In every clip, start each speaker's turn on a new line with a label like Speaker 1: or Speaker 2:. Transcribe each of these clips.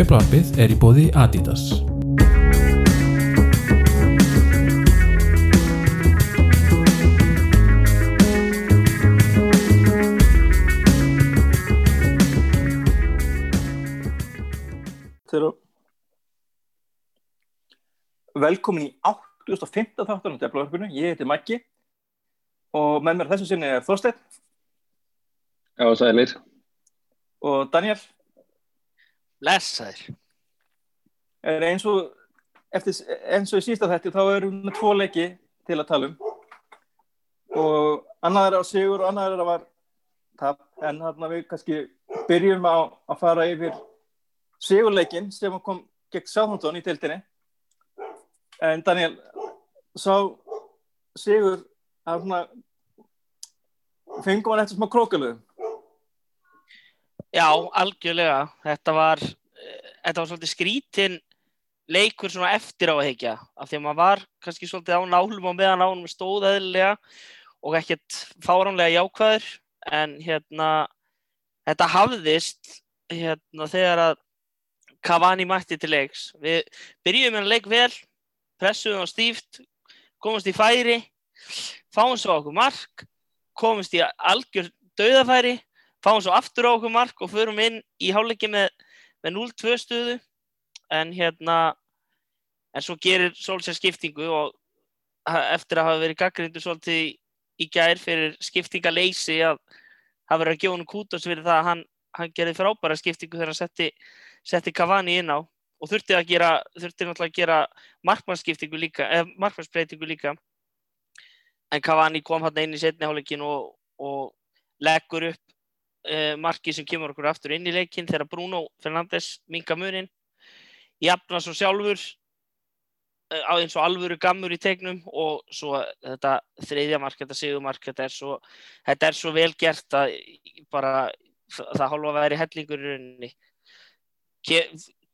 Speaker 1: Djöflarpið er í bóði Adidas.
Speaker 2: Þeir Velkomin í 85. þáttan á Deflavarpinu, ég heiti Maggi og með mér þessu sinni er Þorstein
Speaker 3: Já, sælir.
Speaker 2: og Daniel
Speaker 4: Blessaður.
Speaker 2: er eins og eftir, eins og í sísta þætti þá erum við með tvo leiki til að tala um og annar er á sigur og annar er að var tap en þarna við kannski byrjum á að fara yfir sigurleikin sem kom gegn Sáþóntón í tildinni en Daniel sá sigur að svona fengum hann eftir smá krókalöðum
Speaker 4: Já, algjörlega. Þetta var, eh, þetta var svolítið skrítin leikur svona eftir á að heikja. Af því að maður var kannski svolítið á nálum og meðan ánum stóð eðlilega og ekkert fáránlega jákvæður. En hérna, þetta hafðist hérna þegar að Cavani mætti til leiks. Við með að leik vel, pressuðum á stíft, komumst í færi, fáum svo okkur mark, komumst í algjör dauðafæri, fáum svo aftur okkur mark og förum inn í hálfleiki með, með 0-2 stöðu. En hérna en svo gerir Solskjaer skiptingu og eftir að hafa verið gaggrindu svolítið í, gær fyrir skiptingaleysi að hafa verið að hann kútos fyrir það að hann, hann gerði frábæra skiptingu þegar hann setti, setti Cavani inn á og þurfti að gera, þurfti náttúrulega að gera markmannsskiptingu líka, eða markmannsbreytingu líka. En Cavani kom hann inn í setni hálfleikin og, og leggur upp uh, marki sem kemur okkur aftur inn í leikin þegar Bruno Fernandes minga munin jafna svo sjálfur uh, á eins og alvöru gammur í tegnum og svo þetta þriðja mark, þetta sigumark þetta er svo, þetta er svo vel gert að bara það hálfa að vera hellingur í rauninni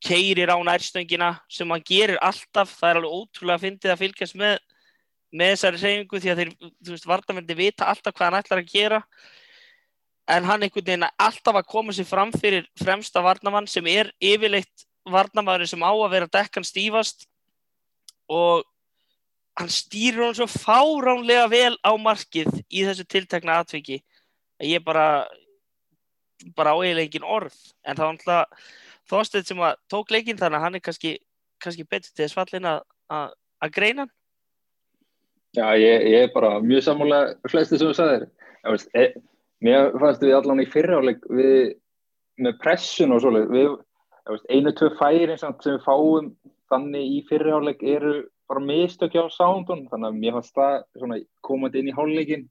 Speaker 4: keirir á nærstöngina sem hann gerir alltaf. Það er alveg ótrúlega að fyndið að fylgjast með með þessari reyningu því að þeir, þú veist, vardamendi vita alltaf hvað hann ætlar að gera. En hann einhvern veginn alltaf að koma sér fram fyrir fremsta varnamann sem er yfirleitt varnamæður sem á að vera dekkan stífast. Og hann stýrir hann svo fáránlega vel á markið í þessu tiltekna atviki að ég bara bara á eiginlega engin orð. En það var alltaf Þorsteinn sem að tók leikinn þannig að hann er kannski, kannski betur til þess fallin að, greina
Speaker 3: Já, ég, ég er bara mjög sammála flesti sem þú sagðir. E, mér fannst við allan í fyrrjáleik við með pressun og svoleið, við, veist, einu, tvö færi sem við fáum þannig í fyrrjáleik eru bara mistökja á sándun, þannig að mér fannst það svona, komandi inn í hálfleikin,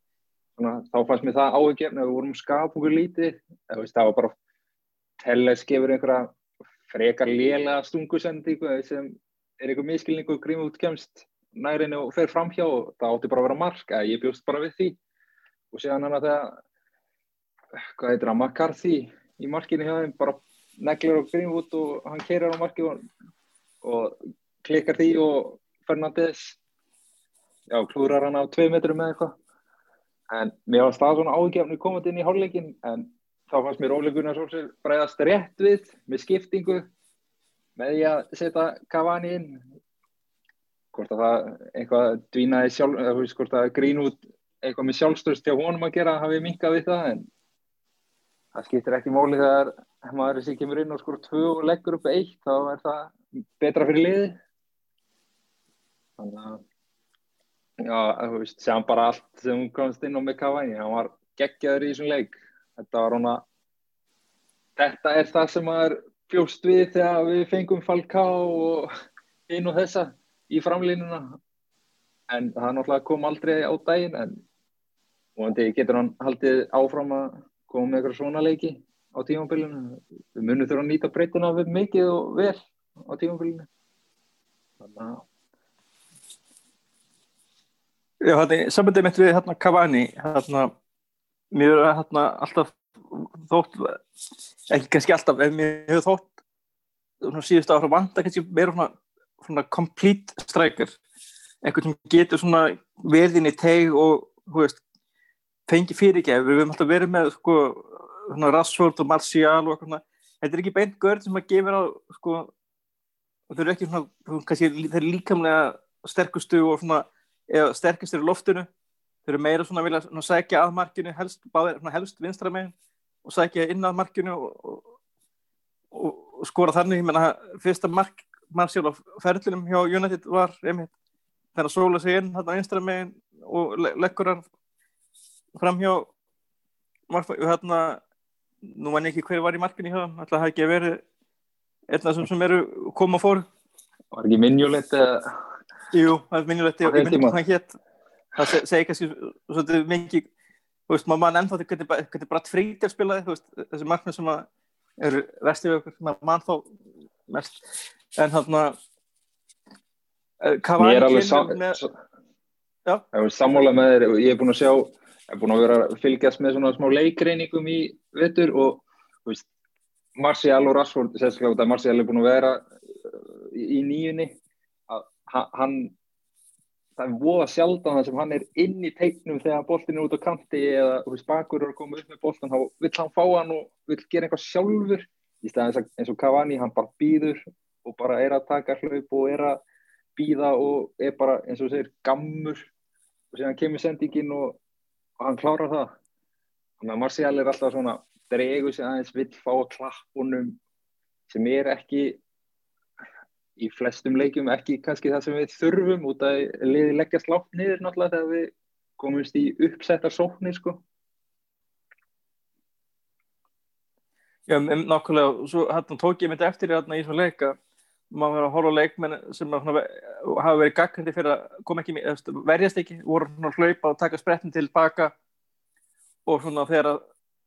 Speaker 3: þá fannst mér það áhugjefni að við vorum skap okkur lítið, já, veist, það var bara Telles gefur einhverja frekar lélega stungusendingu sem er einhver miskilningu grímut kemst nærinu og fer framhjá og það átti bara að vera mark að ég bjóst bara við því. Og séðan hann að það hvað heitir hann, McCarthy í markinu hjá þeim bara neglir á Greenwood og hann keirir á marki og, og klikkar því og Fernandes já, klúrar hann á tvei metrum með eitthvað. En mér var stað svona ágefni komandi inn í hálfleikin en þá fannst mér Óli Gunnar Solskjær bræðast rétt við með skiptingu með því að setja Cavani inn. Hvort að það eitthvað dvínaði sjálf, hvort að grín út eitthvað með sjálfstöðst hjá honum að gera hafi minkað við það en það skiptir ekki máli þegar maður sem kemur inn og skor tvö og leggur upp eitt þá er það betra fyrir liði þannig að já, þú veist, séðan bara allt sem hún komst inn á með Cavani hann var geggjaður í þessum leik þetta var hana þetta er það sem maður fjóst við þegar við fengum Falcao og inn og þessa í framlínuna. En það náttúrulega kom aldrei á daginn en vonandi getur hann haldið áfram að koma með eitthvað svona leiki á tímafélinu við munum þurfa að nýta breytina við mikið og vel á tímafélinu þannig að
Speaker 2: Já, hérna, sambandið mitt við hérna Cavani, hérna, mér er hérna alltaf þótt, ekki kannski alltaf, en mér hefur þótt svona síðustu ára vanda kannski meira svona, svona complete striker. Einhvern sem getur svona verðin í teg og veist, fengi fyrirgef. Við höfum alltaf verið með sko, svona Rashford og Martial og eitthvað þetta er ekki beint görð sem að gefa á sko, þau eru ekki svona, kannski, þeir líkamlega sterkustu og svona eða sterkastur í loftinu þau eru meira svona að vilja svona, sækja að markinu helst, báðir, svona, helst vinstra megin og sækja inn að markinu og, og, og, skora þannig. Ég menna fyrsta mark Martial á ferðlunum hjá United var einmitt þegar sóla sig inn hann á vinstra megin og le leggur hann fram hjá hérna nú mann ekki hver var í markinu hjá hann alltaf hafi ekki verið einn af þessum sem eru koma fór.
Speaker 3: Var ekki minjulegt eða
Speaker 2: Jú, það er minnilegt, ég hvað það hétt það segir kannski svolítið mikið, þú veist, maður mann ennþá þetta er bara frítið að spila þið, þessi markmið sem eru vestið við okkur, maður mann þá mest, en hann að
Speaker 3: er alveg sam með, sammála með þér, ég er búin að sjá ég er búin að vera að fylgjast með svona smá leikreiningum í vettur og þú veist, Marcial og Rashford sérstaklega Marcial er búin að vera í nýjunni. Hann það er voða sjaldan það sem hann er inn í teiknum þegar boltin er út á kanti eða veist, bakur eru að koma upp með boltin þá vill hann fá hann og vill gera eitthvað sjálfur. Í staðan eins og Cavani hann bara býður og bara er að taka hlaup og er að býða og er bara eins og segir gammur. Og síðan kemur sendingin og, og hann klárar það. Þannig að Marcial er alltaf svona dregur sig aðeins vill fá klappunum sem er ekki í flestum leikjum ekki kannski það sem við þurfum út að liði leggjast látt niður náttúrulega þegar við komumst í uppsettar sóknir sko.
Speaker 2: Já, nákvæmlega, og svo hérna tók ég mitt eftir hérna í svona leika. Maður verið að horfa leikmenn sem hafa verið gaggandi fyrir að koma ekki verjast ekki, voru svona hlaupa og taka sprettin tilbaka. Og svona þegar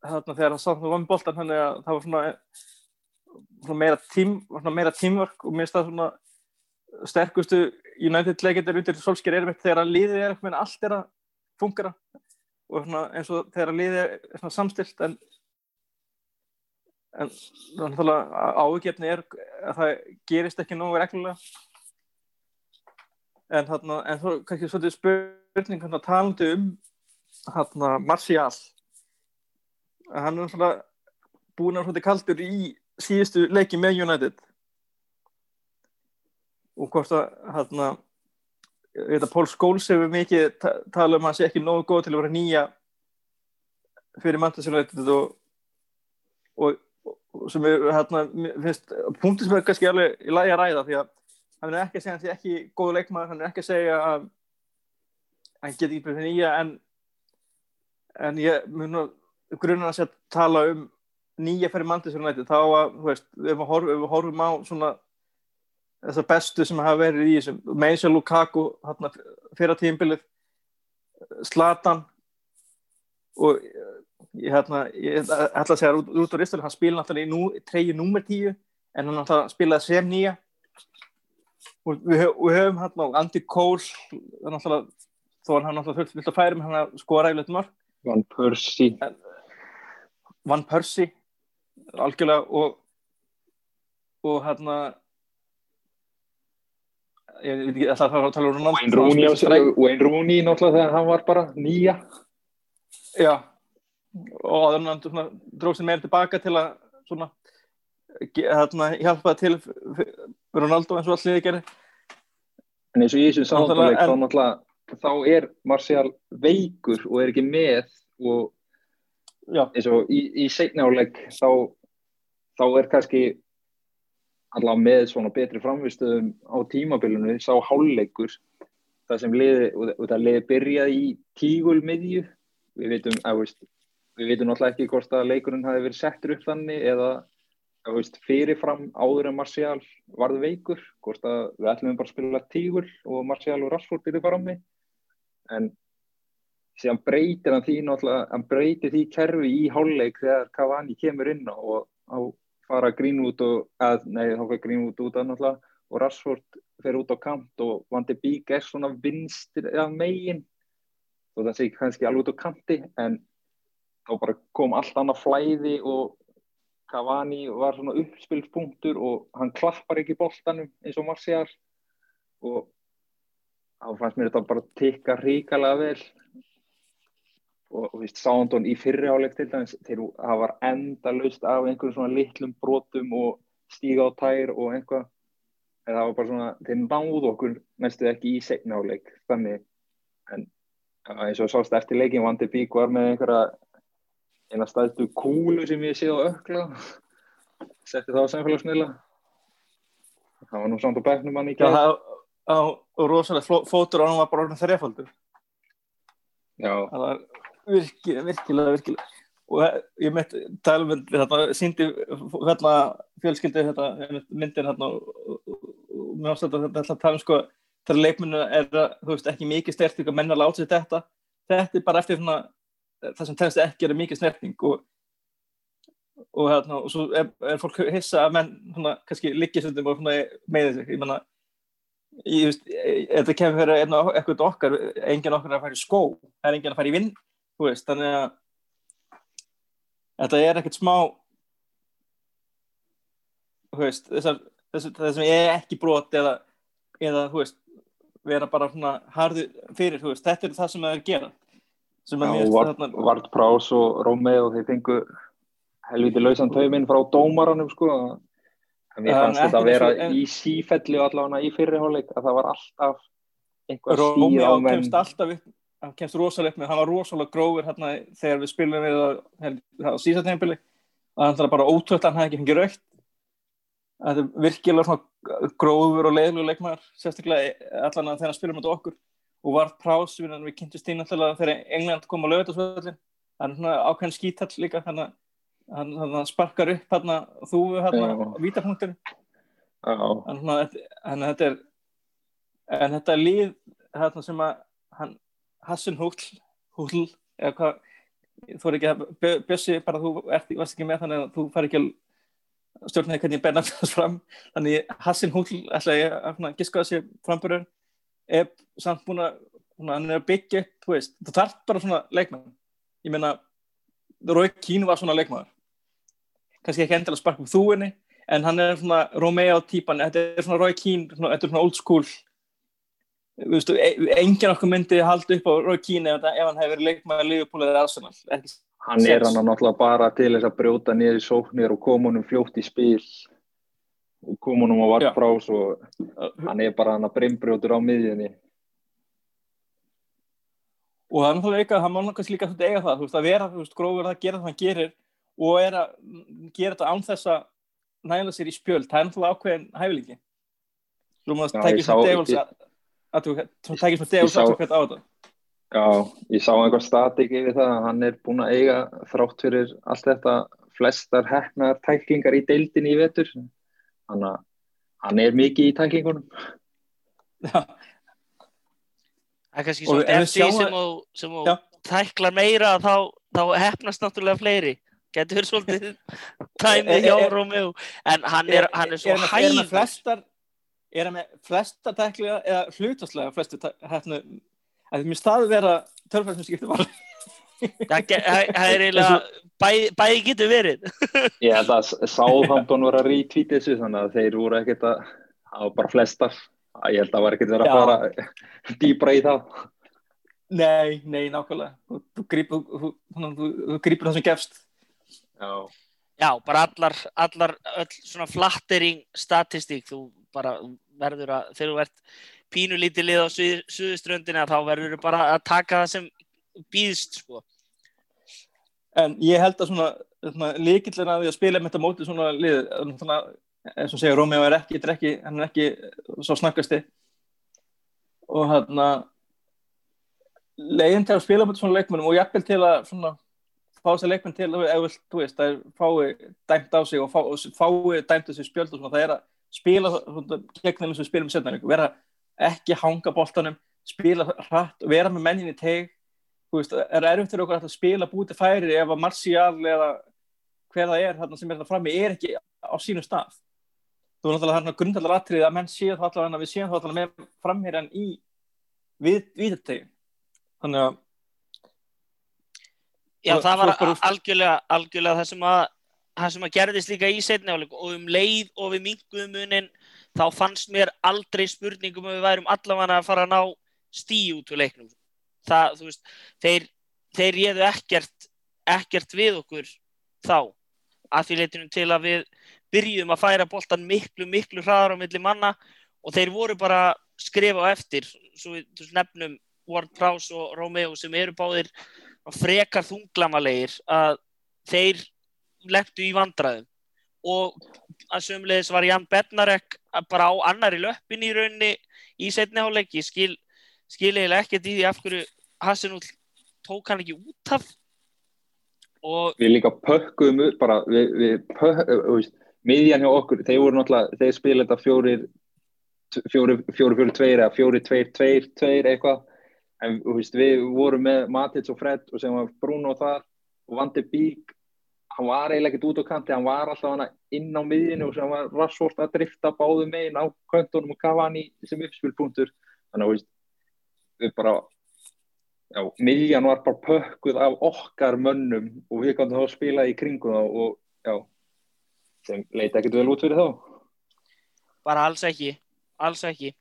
Speaker 2: hérna þegar það sátt með vannboltan þannig að það var svona meira, tím, meira tímvörk og mér það svona sterkustu United leikendur undir solskjær er með þegar að liðið er eitthvað en allt er að fungera og svona, eins og þegar að liðið er samstilt en en ágefni er að það gerist ekki nógu reglulega. En þarna en þú kannski svolítið spurning hann að talandi um hann að Marcial hann er náttúrulega búin að svolítið kaldur í síðustu leiki með United. Og hvort að hérna Pól Skóls hefur mikið ta tala um að hann sé ekki nógu góð til að vera nýja fyrir Manchester United og, og, og sem er hérna finnst, punktur sem er kannski alveg í lagi að ræða því að hann er ekki að segja hann sé ekki góðu leikmaður, hann er ekki að segja að hann geti ekki fyrir nýja en en ég mun að grunna að setja tala um nýja fyrir Manchester United þá að, þú veist, ef við horfum, horfum á svona þessar bestu sem hafa verið í þessum Meisja Lukaku, hérna fyrir tímbilið Slatan og ég hérna, ég ætla að segja út, út á Ristal, hann spila náttúrulega í nú, treyju nummer tíu, en hann náttúrulega spilaði sem nýja. Og við, við höfum hérna Andy Cole náttúrulega, þó hann náttúrulega fullt að færum hann að skora í lögum
Speaker 3: Van Persie.
Speaker 2: Van Persie algjörlega og og hérna ég veit ekki alltaf að tala um
Speaker 3: Wayne Rooney Wayne Rooney náttúrulega þegar hann var bara nýja.
Speaker 2: Já og þannig að hann dróð sér meira tilbaka til að svona hérna hjálpa til Ronaldo eins og allir gerir
Speaker 3: en eins og ég sem sáttaleg þá náttúrulega þá er Marcial veikur og er ekki með og Já. eins og í, í segnáleik þá, þá er kannski allavega með svona betri framvistuðum á tímabilinu sá háluleikur það sem liði, og það liði byrjaði í tígulmiðju. Við veitum, að, veist, við veitum náttúrulega ekki hvort að leikurinn hafi verið settur upp þannig eða veist, fyrirfram áður en Marcial varði veikur hvort að við ætlum bara að spila tígul og Marcial og Rashford byrju bara á mig. En síðan breytir hann því náttúrulega, hann breytir því kerfi í háluleik þegar Cavani kemur inn og á fara Greenwood og, að, nei þá fyrir Greenwood út að náttúrulega og Rashford fer út á kant og Van de Beek er svona vinstir af megin. Og það sé kannski alveg út á kanti en þá bara kom allt annað flæði og Cavani var svona uppspilspunktur og hann klappar ekki bóltanum eins og Marcial og þá fannst mér þetta bara tikka ríkalega vel og, og víst, Sándón í fyrri áleik til dæmis, þegar það var enda laust af einhverjum svona litlum brotum og stíga á tær og einhvað en það var bara svona, þeir náðu okkur næstu ekki í segna áleik þannig, en eins og sást eftir leikin Vandi Bík var með einhverja eina staðstu kúlu sem ég séð á ökla setti það á samfélagsmiðla. Það var nú samt á bæknum hann í gæð
Speaker 2: var rosalega fótur og hann var bara orðin þrjafaldur.
Speaker 3: já,
Speaker 2: Það var virkilega, virkilega, virkilega. Og ég mitt tala um þetta, síndi hérna fjölskyldi þetta myndir hérna og mér ástætt að þetta tala um sko þegar leikmennu er að, þú veist, ekki mikið sterting að menna láta sér þetta. Þetta er bara eftir svona það sem telst ekki er mikið snerting og og hérna, og svo er, er fólk hissa að menn, svona, kannski svolítið og svona meði sig, ég menna ég veist, e- þetta kemur fyrir einn og eitthvað okkar, enginn okkar að fara í skó það er enginn að fara í vinn, þú veist þannig að þetta er ekkert smá þú veist, þessar þess, það sem er ekki brot eða, eða þú veist, vera bara svona harði fyrir, þú veist, þetta er það sem það er að gera sem að mér
Speaker 3: Vart,
Speaker 2: þarna-
Speaker 3: Vart Prás og Rómei og þeir fengu helviti lausan tauminn frá dómaranum sko. En
Speaker 2: Já,
Speaker 3: fannst þetta að vera
Speaker 2: en-
Speaker 3: í sífelli allavega í fyrirháleik að það var alltaf einhver stíð á
Speaker 2: menn
Speaker 3: menn.
Speaker 2: kemst alltaf upp hann kemst rosalega upp með, hann var rosalega grófur hérna þegar við spilum við það, það á síðan tímabili. Og hann er bara að hann hefði ekki fengið raukt þetta er virkilega svona grófur og leiðlu leikmaður sérstaklega allan að þegar hann spilum á okkur. Og var prás við, við kynntist inn alltaf þegar England kom á lögutasvöldin hann er svona ákveðin skítall líka þannig að hann, hann sparkar upp hérna þúfu hérna á vítapunktin en, þetta- en þetta er en þetta er líð hérna sem að hann, Hassan Húll eða hvað þú er ekki að Bjö- Bjössi bara þú ert, varst ekki með þannig að þú fær ekki að stjórnaði hvernig Bernard þess fram. Þannig Hassan Húll ætla ég að giska þessi framburður er samt búin að hann er að byggja þú veist, þú þarf bara svona leikmann ég meina Rói Kín var svona leikmaður. Kannski ekki endilega sparka upp þúinni en hann er svona Romeo típan þetta er svona Keane, svona, þetta er svona old school Þú veistu, e- enginn okkur myndi halda upp á Roy Keane ef, þetta- hann hefur verið leikmaður Liverpool eða Arsenal ekki,
Speaker 3: hann er hann náttúrulega bara til þess að brjóta niður sóknir og koma honum fljótt í spil. Og koma honum á Prás og hann er bara hann að brimbrjótur á miðjunni.
Speaker 2: Og það er náttúrulega eitthvað, hann má náttúrulega líka svolítið eiga það, þú veist, að vera, þú veist, grófur að gera það hann gerir og er að gera þetta án þess að næla sér í spjöld, það er náttúrulega ákveðin hæfileiki. Devils
Speaker 3: ég-
Speaker 2: að- að þú tækir svona devils
Speaker 3: sá-
Speaker 2: að á þetta
Speaker 3: Já, ég sá einhver statik yfir það að hann er búin að eiga þrátt fyrir allt þetta flestar hefnar tæklingar í deildinni í vetur þannig að hann er mikið í tæklingunum
Speaker 2: Já,
Speaker 4: Það er kannski
Speaker 2: við
Speaker 4: eftir
Speaker 2: sjáum
Speaker 4: sem
Speaker 2: að-
Speaker 4: þú,
Speaker 2: Já.
Speaker 4: tæklar meira þá, þá hefnast náttúrulega fleiri. Getur verið svolítið tæmið hjá Romeo. En hann er, hann er svo
Speaker 2: með- er hann með flestar er hann með flestar tækliga eða hlutastlega flestu hérna að mér staði vera tölfæð sem skiptir máli.
Speaker 4: Það er eiginlega, bæ- bæði getur verið.
Speaker 3: Ég held að Sáðhampton var að retweet þessu þannig að þeir voru ekkert að það var bara flestar. Ég held að það var ekkert verið að fara dýbra í það
Speaker 2: nei, nei, nákvæmlega. Þú, grípur það sem gefst.
Speaker 3: Já,
Speaker 4: Já, bara allar, allar öll svona flattering statistík, þú bara verður að, þegar þú ert pínulítið lið á suð, suðuströndina þá verður þú bara að taka það sem býðst, sko.
Speaker 2: en ég held að svona, svona líkillin að því að spila með þetta móti svona lið svona, eins og segja, Rómeo er ekki, þetta ekki hann er ekki svo snakkasti og hann að leiðin til að spila með svona leikmennum og jafnvel til að svona fá þess að leikmenn til vilt, þú veist, það er fái dæmt á sig og fá, fái dæmt þessi spjöld og svona, það er að spila svona, gegn þeim sem við spilum setna vera ekki hanga boltanum spila hratt og vera með mennin í teg. Þú veist, er erfitt fyrir okkur að spila búti færi ef að Martial eða hver það er þarna sem er það frammi er ekki á sínu stað. Þú er náttúrulega þarna grundalega atrið að menn séu þá allavega við séum þá allavega með framherjan í við, við þannig að
Speaker 4: Já, það
Speaker 2: svo
Speaker 4: var
Speaker 2: bara-
Speaker 4: algjörlega, algjörlega það sem að það sem að gerðist líka í setni áleik og um leið og við minguðum munin þá fannst mér aldrei spurningum að við værum allavega að fara að ná stíu út úr leiknum. Það, þú veist, þeir, þeir réðu ekkert, ekkert við okkur þá að því leytinu til að við byrjum að færa boltan miklu, miklu hraðar á milli manna. Og þeir voru bara skrifa á eftir svo við nefnum Ward Prowse og Romeo sem eru báðir frekar þunglamalegir að þeir lendu í vandraðum og að sömulegis var Jan Bednarek bara á annari löppin í raunni í setni háleik ég skil, skil eiginlega ekkert í því af hverju Hassanúl tók hann ekki út af. Og
Speaker 3: Við líka pökkuðum upp bara, við, við pök, þú veist, miðjan hjá okkur, þeir voru náttúrulega, þeir spila þetta fjórir, fjórir, fjórir, fjórir, tveir eða fjórir, tveir, tveir, tveir eitthvað, en veist, við vorum með Matits og Fred og sem var Bruno þar og Vandi Bík, hann var eiginlega ekkert út á kanti, hann var alltaf hana inn á miðjunu og sem var rassvort að drifta báðum megin á kvöntunum og Cavani sem uppspilpunktur, þannig að veist, við bara, já, miðjan var bara pökkuð af okkar mönnum og við komum þá að spila í kringum þá og já, sem leita ekkert vel út fyrir þá.
Speaker 4: bara alls ekki alls ekki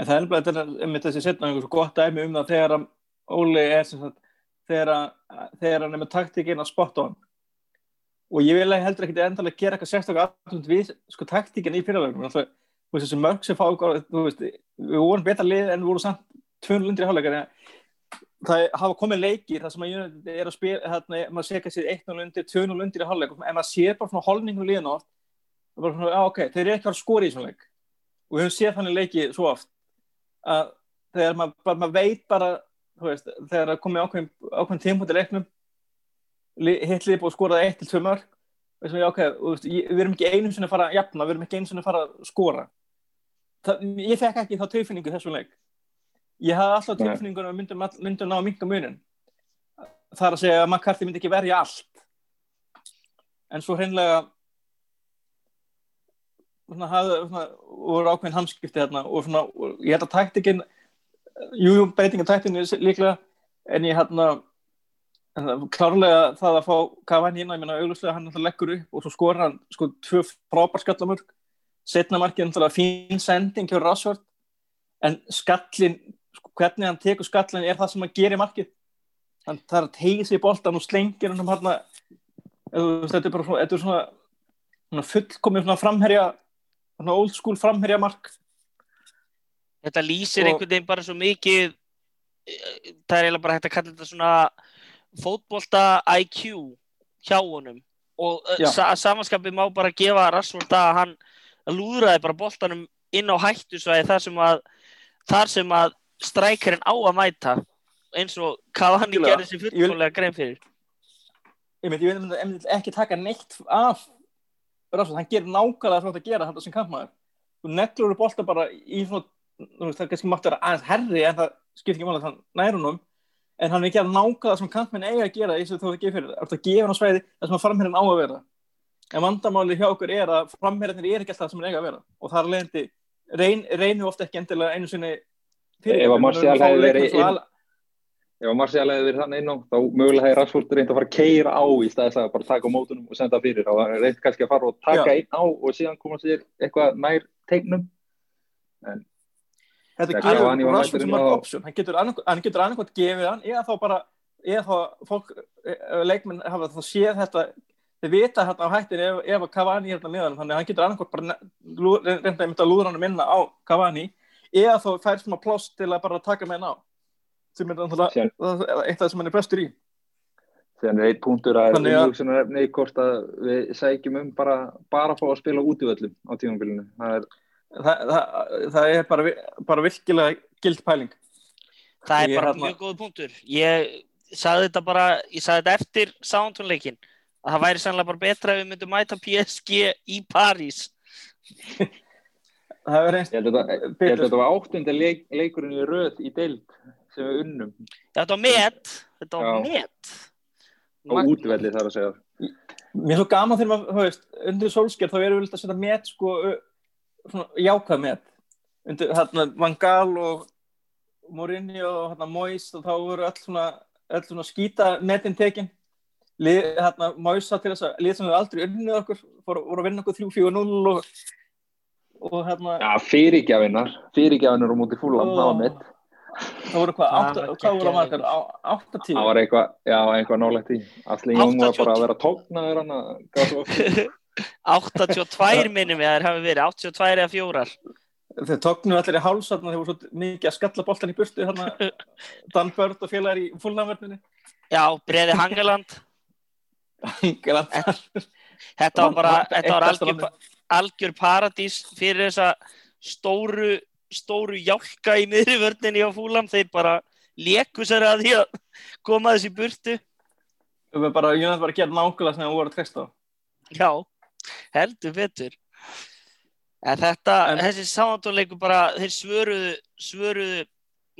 Speaker 2: En það er er einmitt þessi setna einhvers gott dæmi um það þegar Óli er sagt þegar, þegar hann er með taktíkinn að spotta hann og ég vil heldur ekki endalega gera eitthvað sérstaklega aðtund við sko taktíkinn í fyrirlegunum þessi mörg sem fá veist, við vorum betra lið en við vorum samt 200 í hálfleikar það hafa komið leikir það sem að United er að spila hérna, maður sé ekki að séð 1-0 undir, 2-0 undir í hálfleik. En maður sé bara svona holningu liðan oft. Og bara svona, já ok, þeir eru ekki að skora í svona leik. Og við höfum séð þannig leiki svo oft að þegar maður, bara, maður veit bara veist, þegar það komið ákveðin, ákveðin tímpúti leiknum hitlið búið að skora 1-2 mörg og svona, já, ok, veist, ég, við erum ekki einum sinni að fara að jafna, við erum ekki einum sinni að fara að skora. Það, ég fekk ekki þá tilfinningu þessum leik. Ég hafði alltaf tilfinningun að myndum, myndum ná að minka munin það er að segja að McCarthy myndi ekki verja allt. En svo hreinlega svona hafði svona, voru ákveðin hamskipti hérna og svona, og ég held að taktikinn jújú, breytinga taktinu líklega en ég hérna klárlega það að fá Cavani inn, ég menna auglustlega hann leggur upp og svo skora hann sko tvö frábær skallamörk. Setna markið er fín sending hjá Rashford en skallin, sko, hvernig hann tekur skallin er það sem hann gerir markið. Hann þarf að tegja sig í boltan og slengir hann um hann þetta er bara svona, þetta er svona, fullkomið framherja old school framherja mark
Speaker 4: þetta lýsir og... einhvern veginn bara svo mikið það er eiginlega bara hægt að kalla þetta svona fótbolta IQ hjá honum. Og sa samanskapið má bara gefa Rassvold að hann lúðraði bara boltanum inn á hættusvæði þar sem að þar sem að strækjarinn á að mæta eins og Cavani gerði sér fullkólega grein fyrir.
Speaker 2: Ég veit, ég veit ekki taka neitt af Rassvold, hann gerir nákvæmlega þátt að gera þetta sem kampmaður. Þú neglur bolta bara í svona það er kannski mátt að vera aðeins herri en það skipt ekki máli að það nærunum en hann er ekki að það sem kantmenn eiga að gera eins og þú það gefur fyrir, það er að gefa hann á sveiði það sem að framherrin á að vera. En vandamáli hjá okkur er að framherrinir er ekki alltaf það sem hann eiga að vera. Og það er leiðandi reyn, reynu ofta ekki endilega einu sinni
Speaker 3: fyrir ef að Marcial hefði verið ef að Marcial hefði verið þannig inn á þá mögulega hefði Rashford reynd að fara að keira á í staðis að bara taka mótunum og senda fyrir. Það reynd kannski að fara og taka inn á og síðan koma sér eitthvað nær tegnum en
Speaker 2: þetta gefur Rashford sem mörg option hann getur annarkvæmt gefið hann eða þá bara eða þá fólk, leikmenn hafa þá séð þetta þeir vita hérna á hættin ef, ef að Cavani er hérna meðan þannig að hann getur annarkvæmt bara reynda einmitt að lúðra hann minna á Cavani eða þá fær svona pláss til að bara taka með hann á sem er náttúrulega eitt af það sem hann er bestur í.
Speaker 3: Þannig að eitt punktur að er umhugsunarefni hvort að við sækjum um bara, bara að fá að spila út í völlum á tímanbílunum það er
Speaker 2: Það, það, það er bara, bara virkilega gild pæling.
Speaker 4: Það er
Speaker 2: Ég
Speaker 4: bara
Speaker 2: hérna-
Speaker 4: mjög góð punktur. Ég sagði þetta bara ég sagði þetta eftir sántúnleikin að það væri sannlega bara betra ef við myndum mæta PSG í París.
Speaker 2: Það er
Speaker 3: að þetta- ég held að þetta var áttundi leik, leikurinn í röð í deild sem við unnum.
Speaker 4: Þetta var met. Þetta var
Speaker 3: Já.
Speaker 4: met.
Speaker 3: Á útvelli þar að segja.
Speaker 2: Mér er svo gaman þegar maður, þú veist, undir solskjær þá erum við vilt að setja met sko, svona jákvæð met. Undir hérna Van Gaal og Mourinho og hérna Moyes og þá voru öll svona, öll svona skýta metin tekin. Hérna, Moyes sá til þess að lið sem við aldrei unnið okkur fór, voru að vinna okkur 3-4-0 og og hérna,
Speaker 3: Já, fyrirgjafinar á móti fúlam,
Speaker 2: Ó.
Speaker 3: það var mitt.
Speaker 2: Það voru hvað,
Speaker 4: Það
Speaker 2: átta,
Speaker 4: var
Speaker 2: hvað voru að margar, átta tíu?
Speaker 3: Það var eitthvað, já, eitthvað nálægt í. Allir Jón var
Speaker 4: 82.
Speaker 3: bara að vera tóknaður hann að svo oft.
Speaker 4: 82 minnum ég að þeir hafi verið 82 eða fjórar
Speaker 2: Þeir tóknu allir í háls þarna, þeir voru svo mikið að skalla boltan í burtu hérna, Dan Börd og félagar í fúlnafverðinni.
Speaker 4: Já, Breði Hangeland
Speaker 2: Þetta
Speaker 4: Þetta var bara, þetta var algjör, algjör paradís fyrir þessa stóru, stóru hjálka í miðrivörninni á fúlam. Þeir bara leku sér að því að koma þessi burtu.
Speaker 2: Við bara, Jónat var að gera nákvæmlega sem það voru að treysta.
Speaker 4: Já, heldur betur. En þetta,
Speaker 2: En-
Speaker 4: þessi samantónleiku bara, þeir svöruðu, svöruðu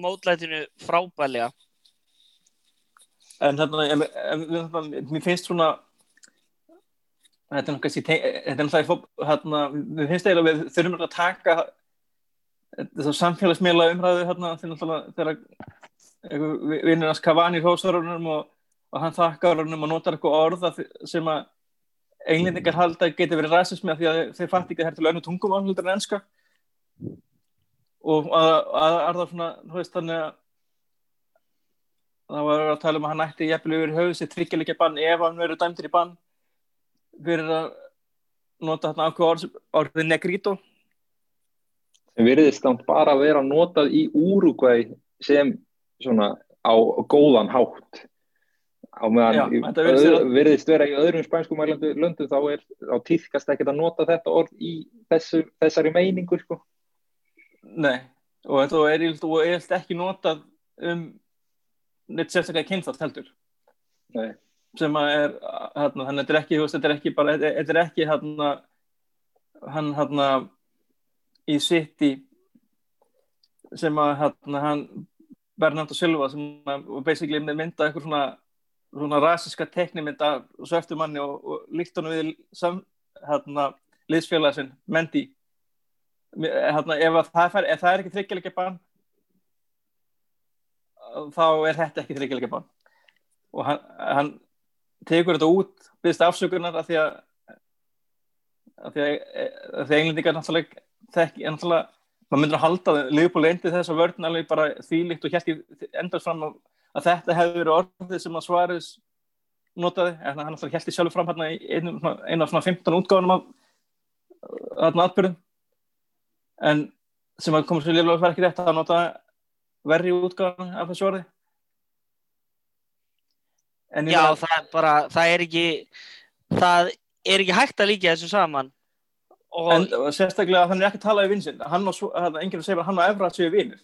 Speaker 4: mótlætinu frábælega.
Speaker 2: En hérna, en, en, mér finnst svona, þetta er náttúrulega, þetta er náttúrulega, mér finnst eiginlega við þurfum að taka þessar samfélagsmiðla umræðu hérna, þegar vinnir hans Cavani hrósarunum og, og hann þakkar honum og notar eitthvað orð að þi- sem að englendingar halda geti verið rasismi af því að þeir fatt ekki að er til önnu tungumál heldur en enska. Og að, að, að svona, veist, þannig að það var að tala um að hann ætti jafnvel yfir höfuð sér tryggjuleikja bann ef hann verður dæmdur í bann fyrir að nota þarna ákveð orð, orðið negrito
Speaker 3: sem virðist samt bara að vera notað í Úrugvæ sem svona á góðan hátt á
Speaker 2: Já,
Speaker 3: meðan
Speaker 2: þetta virðist
Speaker 3: öðru- virðist vera í öðrum spænskum löndum þá er á tíðkast ekkert að nota þetta orð í þessu, þessari meiningu sko.
Speaker 2: Nei, og þetta er eilt ekki notað um neitt sérstaklega kynþátt heldur
Speaker 3: Nei.
Speaker 2: sem að er hérna, þannig að þetta er ekki, þetta er ekki bara, þetta er ekki hérna hann hérna í City sem að hérna hann Bernardo Silva sem að basically mynda eitthvað svona svona rasiska teknimynd af svörtu manni og, og líkt honum við sam, hérna, liðsfélagsinn Mendy. Hérna, ef, að það fær, ef það er ekki þryggjuleikja bann þá er þetta ekki þryggjuleikja bann. Og hann, hann tekur þetta út byrðist afsökunar af því að af því að, að að englendingar náttúrulega þekki, en náttúrulega maður myndir að halda Leopold endi þess að vörðin alveg bara þvílíkt og hérst endast fram að, að þetta hefði verið orðið sem að Svaris notaði, en hann hérst í sjálfur fram hérna í einu, einu af svona 15 útgáðunum af þarna atbyrðum en sem að koma svo liðlega verið ekki rétt að nota verri útgáðan af þessu orði.
Speaker 4: Já, það er bara, það er ekki, það er ekki hægt að líka þessu saman.
Speaker 2: En sérstaklega að hann er ekki að tala í vinsinn enginn segir að hann og Evra séu vinir.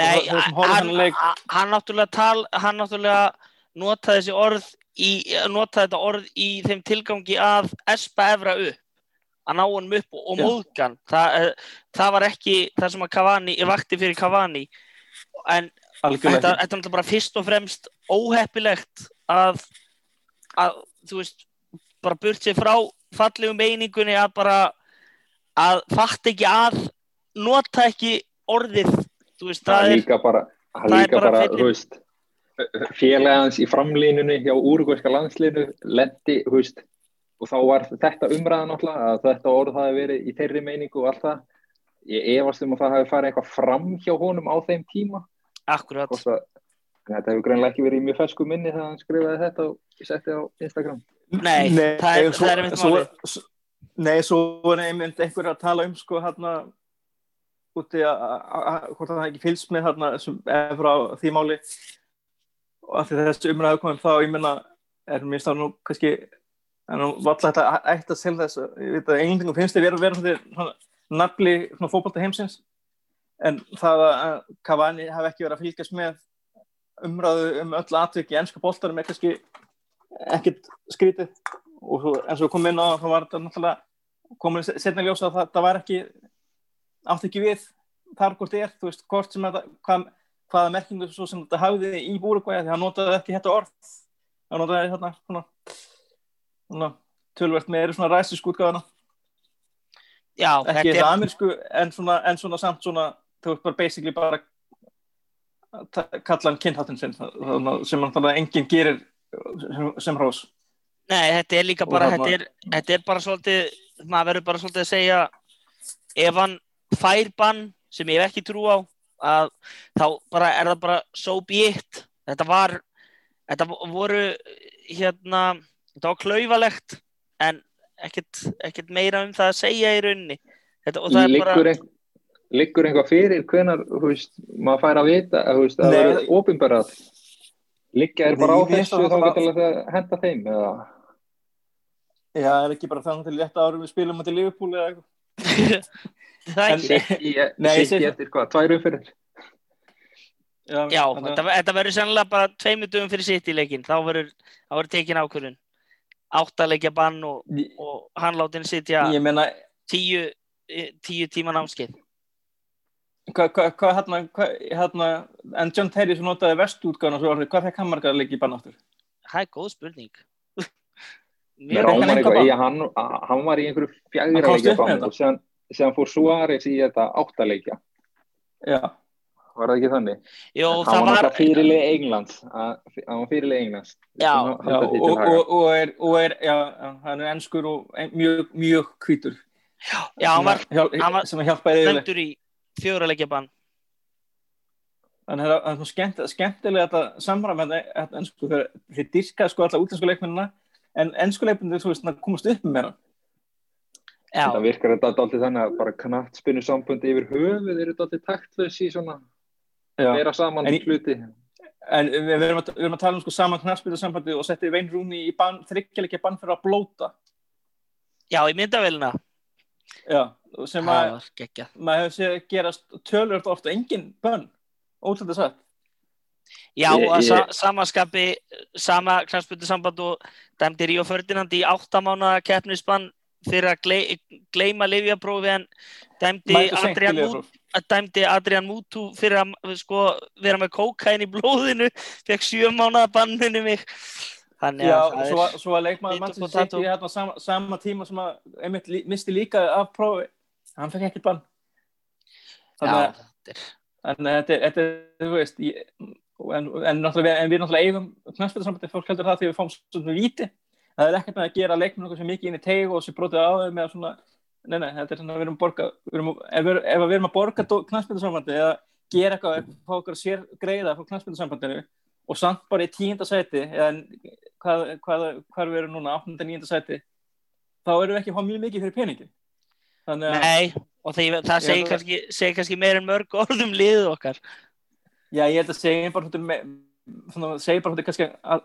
Speaker 4: Nei, hann,
Speaker 2: leik-
Speaker 4: hann, náttúrulega tal, hann náttúrulega notaði þessi orð í, notaði þetta orð í þeim tilgangi að espa Evra upp, að ná hann upp og, móðgan. Það, eh, það var ekki það sem að Cavani, vakti fyrir Cavani, en þetta er náttúrulega bara fyrst og fremst óheppilegt að, að þú veist, bara burt sér frá fallegum meiningunni að bara að fatta ekki að nota ekki orðið veist,
Speaker 3: það
Speaker 4: það
Speaker 3: er líka bara, það
Speaker 4: það
Speaker 3: líka
Speaker 4: bara
Speaker 3: félagans í framlínunni hjá úrugvæska landslínu lendi, veist og þá var þetta umræðan að þetta orð hafi verið í þeirri meiningu og allt það. Ég efast um að það hafi farið eitthvað fram hjá honum á þeim tíma.
Speaker 4: Akkurat,
Speaker 3: en þetta hefur greinlega ekki verið í mjög fersku minni þegar hann skrifaði þetta og setti á Instagram
Speaker 4: nei, það er,
Speaker 2: svo,
Speaker 4: það er einmitt málið.
Speaker 2: svo, Nei, svo er einmitt einhver að tala um sko hérna úti að hvort að það ekki fylgst með hérna efra því máli. Og að því þessi umræðu komum þá ég menna er mér stáð nú kannski en valla þetta ætti að selja þess ég veit að englendingum finnst þið vera að vera nafli fótbolta heimsins. En það að Cavani hafi ekki verið að fylgjast með umræðu um öll atvik í ennska boltarum er kannski ekkert skrítið. Og svo, en svo kom inn á þá var þetta náttúrulega komin setna ljósa að það, það var ekki átt ekki við þar hvort þið er, þú veist, hvort sem þetta hvað, hvaða merkingu svo sem þetta hafði í búrugvæði því hann notaði ekki þetta orð. Hann notaði þarna svona, svona tölvert með eru svona ræsisk útgáðana
Speaker 4: já,
Speaker 2: ekki
Speaker 4: þetta
Speaker 2: þetta
Speaker 4: er,
Speaker 2: amerísku en svona, en svona samt svona þú veist bara basically bara kalla hann kynháttin sinn sem hann þannig að enginn gerir sem, sem hrós.
Speaker 4: Nei, þetta er líka bara þetta er, þetta er bara svolítið maður verður bara svolítið að segja ef hann fær bann sem ég hef ekki trú á að þá bara er það bara so be it. Þetta var þetta voru hérna þetta var klaufalegt en ekkert, ekkert meira um það að segja í rauninni. Þetta, og það er
Speaker 3: Liggur,
Speaker 4: bara
Speaker 3: ein, liggur einhvað fyrir hvenar, þú veist, maður fær að vita, þú veist, að það verður ofinbarað. Liggja er bara á þessu þá
Speaker 2: það
Speaker 3: getur alveg að henda þeim, eða?
Speaker 2: Já, það er ekki bara þannig til rétt árum við spilum til Liverpool eða eitthvað.
Speaker 4: það er ekki
Speaker 2: Nei, ég segi-
Speaker 3: eftir hvað, tvær umfyrir?
Speaker 4: Já,
Speaker 2: þannig
Speaker 4: þetta, þetta verður sennilega bara tveimur dögum fyrir sitt í leikin þá verður, tekin ákvörðun áttalegja bann og, og hann sitja
Speaker 2: Ég meina,
Speaker 4: tíu, eh, tíu tíma námskeið
Speaker 2: hvað, hvað, hvað, hérna, hvað, hérna, en John Terry sem notaði vestútgáðan og svo orðið, hvað fekk hann margar leiki í bann áttur?
Speaker 4: það er góð spurning
Speaker 3: Mér
Speaker 2: hann
Speaker 3: eitthvað í að hann, að hann var í einhverju
Speaker 2: komst
Speaker 3: leikja
Speaker 2: upp með
Speaker 3: bann og síðan, síðan fór Suárez í þetta áttaleikja.
Speaker 2: Já,
Speaker 3: Var það ekki þannig?
Speaker 4: Jó, það
Speaker 3: var
Speaker 4: var
Speaker 3: náttúrulega fyrirlið Englands. að- Hann var fyrirlið Englands.
Speaker 4: Já.
Speaker 2: Já og, og, og, er, og er, já, já, hann er ennskur og mjög, mjög hvítur.
Speaker 4: já, hann var
Speaker 2: Sem að hjál-
Speaker 4: hann var
Speaker 2: sem að
Speaker 4: dæmdur í fjóralegja bann
Speaker 2: Þannig að það er svo skemmt, skemmtilega þetta samræmi þetta ennsku, þegar þið dyrkaði sko alla útlensku leikmennina, en ennsku það komast upp með meira.
Speaker 4: já,
Speaker 3: Það virkar þetta alltaf þannig að bara knattspinnu samböndi yfir höfuð eru þetta alltaf taktlaus í svona
Speaker 2: Já.
Speaker 3: vera saman
Speaker 2: En í-
Speaker 3: hluti.
Speaker 2: En við, erum að, við erum að tala um sko saman knarspildarsambandi og setti Vein Rúni í ban, þryggjalikja bann fyrir að blóta.
Speaker 4: já, í myndavélina
Speaker 2: Já, sem að
Speaker 4: var geggjað
Speaker 2: maður hefur séð gerast tölvöld ofta engin bönn, ótrúlega satt.
Speaker 4: Já,
Speaker 3: Ég-
Speaker 4: að
Speaker 3: ég-
Speaker 4: sa samaskapi, sama knarspöldu samband og dæmdi Ríó Ferdinand í áttamánaða keppnisbann fyrir að gley gleyma livjaprófi en dæmdi Adrian,
Speaker 2: lyfjapróf.
Speaker 4: dæmdi Adrian Mutu fyrir að sko, vera með kókain í blóðinu, fekk sjö mánaða banninu mig. Þannig
Speaker 2: Já,
Speaker 4: að það
Speaker 2: svo,
Speaker 4: er,
Speaker 2: svo var leikmaður Manchester
Speaker 4: potato.
Speaker 2: City hérna sama, sama tíma sem að einmitt lí- misti líka af prófi, hann fekk ekkert bann. Þannig
Speaker 4: já,
Speaker 2: að
Speaker 4: þetta
Speaker 2: Þannig að þetta, er- þú veist, ég, en, en, en við náttúrulega eigum knæspildarsambandi, fólk heldur það því við fáum svona víti. Það er ekkert með að gera leikmenn okkur sem mikið inn í teig og sem brotið á þau með svona, nei, nei, þetta er svona að við erum að borga, við erum, ef, við, ef við erum að borga knæspildarsambandi eða gera eitthvað, fá okkur sér greiða frá knæspildarsambandinu og samt bara í tíunda sæti, eða hvað, hvað, hvað við erum núna, 8. og 9. sæti, þá erum við ekki að fá mjög mikið fyrir peningi. Þannig að,
Speaker 4: nei, og það, það segir kannski, segir kannski meir en mörg orðum liðið okkar.
Speaker 2: Já, ég held að segja bara segja bara kannski að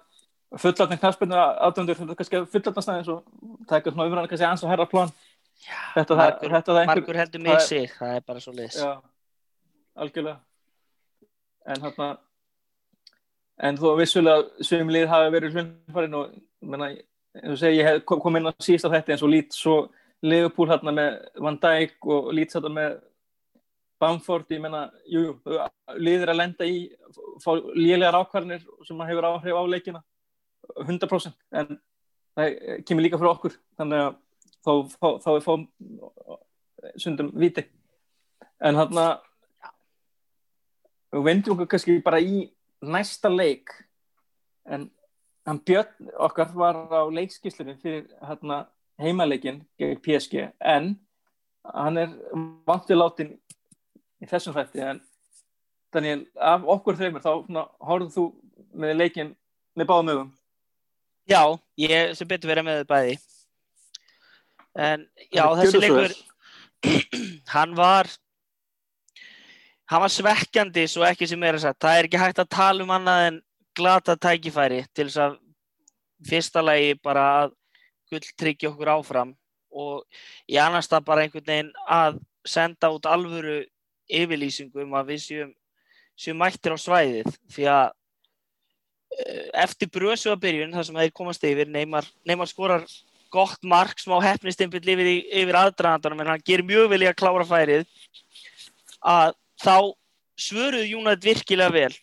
Speaker 2: fullatni knafspilnu aðdöndur, þetta kannski fullatna snæðins og taka svona umræðan kannski aðeins og herra plan. Þetta, það,
Speaker 4: margur-
Speaker 2: þetta einhver,
Speaker 4: Margur heldur mig sig, það er bara svo liðs.
Speaker 2: já, algjörlega. En hérna, en þó vissulega svim lið hafi verið hlunfarinn og, menna, segja, ég hef kom, kom inn á sísta þetta eins og lít svo Liverpool hérna með Van Dijk og lít þetta með Bamford, ég menna, jú, liðir að lenda í, fá lélegar ákvarðinir sem hefur áhrif á leikina, 100%, en það kemur líka fyrir okkur, þannig að þá, þá, þá er fáum sundum viti. En hann að, við vendum okkur kannski bara í næsta leik, en hann Björn okkar var á leikskíslunni fyrir hérna heimaleikin gegn PSG, en hann er vantið látin í þessum hrætti en Daniel, af okkur þreymur þá horfðu þú með leikin með báðum ögum
Speaker 4: Já, ég sem betur verið með bæði. En já, þessi leikur, hann var, hann var svekkjandi svo ekki sem er að sagt. Það er ekki hægt að tala um annað en glata tækifæri til þess að fyrsta lagi bara að gull tryggja okkur áfram og í annars það bara einhvern veginn að senda út alvöru yfirlýsingu um að við séum, séum mættir á svæðið því að eh, eftir brösu að byrjun þar sem þeir komast yfir Neymar, Neymar skorar gott mark smá hefnistimpill yfir, yfir aðdraðandanum en hann gerir mjög í að klára færið að þá svöruðu Júnat virkilega vel.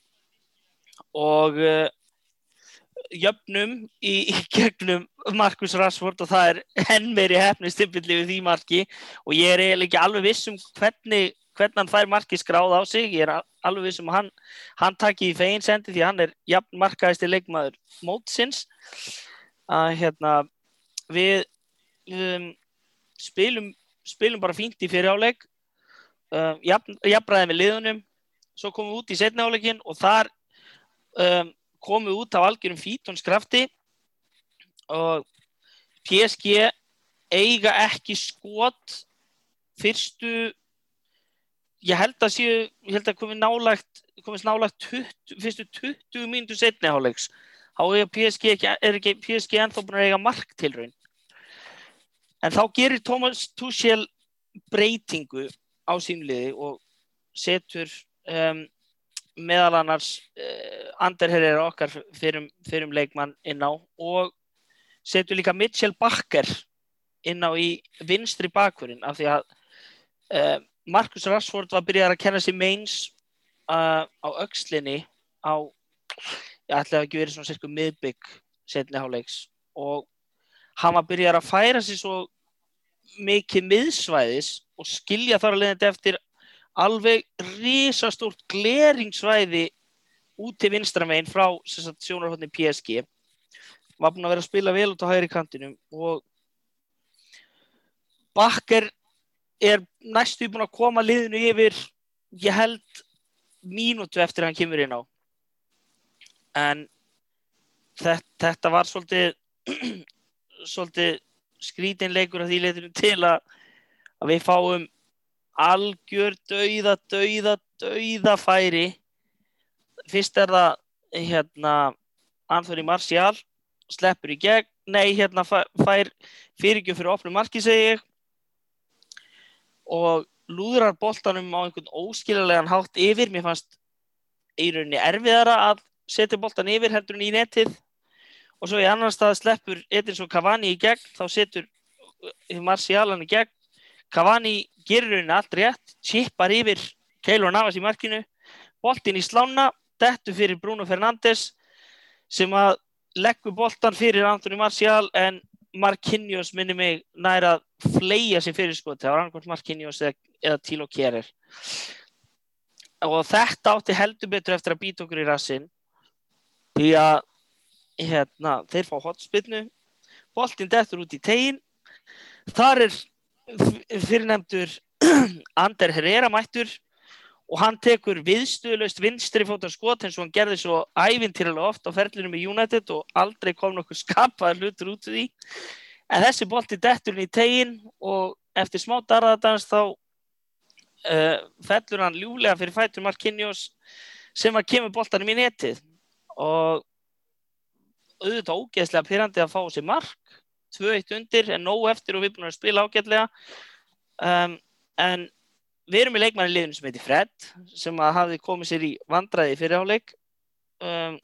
Speaker 4: Og uh, jöfnum í, í gegnum Markus Rashford og það er enn meiri hefnistimpill yfir því marki. Og ég er eiginlega ekki alveg viss um hvernig, hvernig hann fær marki skráð á sig. Ég er al- alveg viss um hann, hann takki í fegin sendi því hann er jafn markaðist leikmaður mótsins. Að hérna við um, spilum spilum bara fínt í fyriráleik um, jafnbræðið með liðunum. Svo komum við út í setniáleikin og þar um, komum við út af algjörum fítonskrafti og PSG eiga ekki skot fyrstu ég held að séu, ég held að komið nálagt komist nálagt 20, fyrstu 20 mínutur setni áleiks þá PSG ekki, er ekki PSG ennþá búin að eiga mark til raun. En þá gerir Thomas Tuchel breytingu á sínliði og setur um, meðal annars uh, Anderherr er okkar fyrir, fyrir leikmann inn á og setur líka Mitchell Bakker inn á í vinstri bakverðin af því að uh, Marcus Rashford var að byrja að kenna sér meins uh, á aukslinni á, ég ætlaði ekki verið svona sérku miðbygg setni háleiks og hann var að byrja að færa sér svo mikið miðsvæðis og skilja þar að leiðandi eftir alveg risastórt gleringsvæði út til vinstramegin frá sjónarhóttni PSG var búin að vera að spila vel út á hægri kantinum og Bakker er næstu búin að koma liðinu yfir ég held mínútu eftir að hann kemur inn á. En þetta, þetta var svolítið svolítið skrítinleikur að því leitinu til að, að við fáum algjör dauða, dauða, dauða færi. Fyrst er það hérna Anthony Martial sleppur í gegn, nei hérna fær fyrirgjöf fyrir opnum marki segi og lúðrar boltanum á einhvern óskiljulegan hátt yfir, mér fannst í rauninni erfiðara að setja boltan yfir heldur en í netið og svo í annan stað sleppur Edinson Cavani í gegn, þá setur Marcialan í gegn. Cavani gerur rauninni allt rétt chippar yfir Keylor Navas í markinu. Boltin í slána, dettu fyrir Bruno Fernandes sem að leggur boltan fyrir Antoni Marcial en Marquinhos minni mig næra fleia sér fyrir sko það var annarkvæmt Marquinhos eða, eða Tilo Kjerir og þetta átti heldur betur eftir að býta okkur í rassin því að hérna, þeir fá hotspinnu boltinn dettur út í tegin þar er fyrirnemdur Ander Herrera mættur og hann tekur viðstuðlaust vinstri fótar skot eins og hann gerði svo ævintýralega oft á ferlinum í United og aldrei kom nokkuð skapaði hlutur út úr því. En þessi bolti detturinn í tegin og eftir smá darðadans þá uh, fellur hann ljúlega fyrir fætur Marquinhos sem að kemur boltanum í netið. Og auðvitað ógeðslega pyrrandi að fá sér mark. 2-1 undir en nóg eftir og við búum að spila ágætlega. Um, en við erum í leikmanni liðinu sem heitir Fred sem að hafi komið sér í vandræði fyrirháleik um,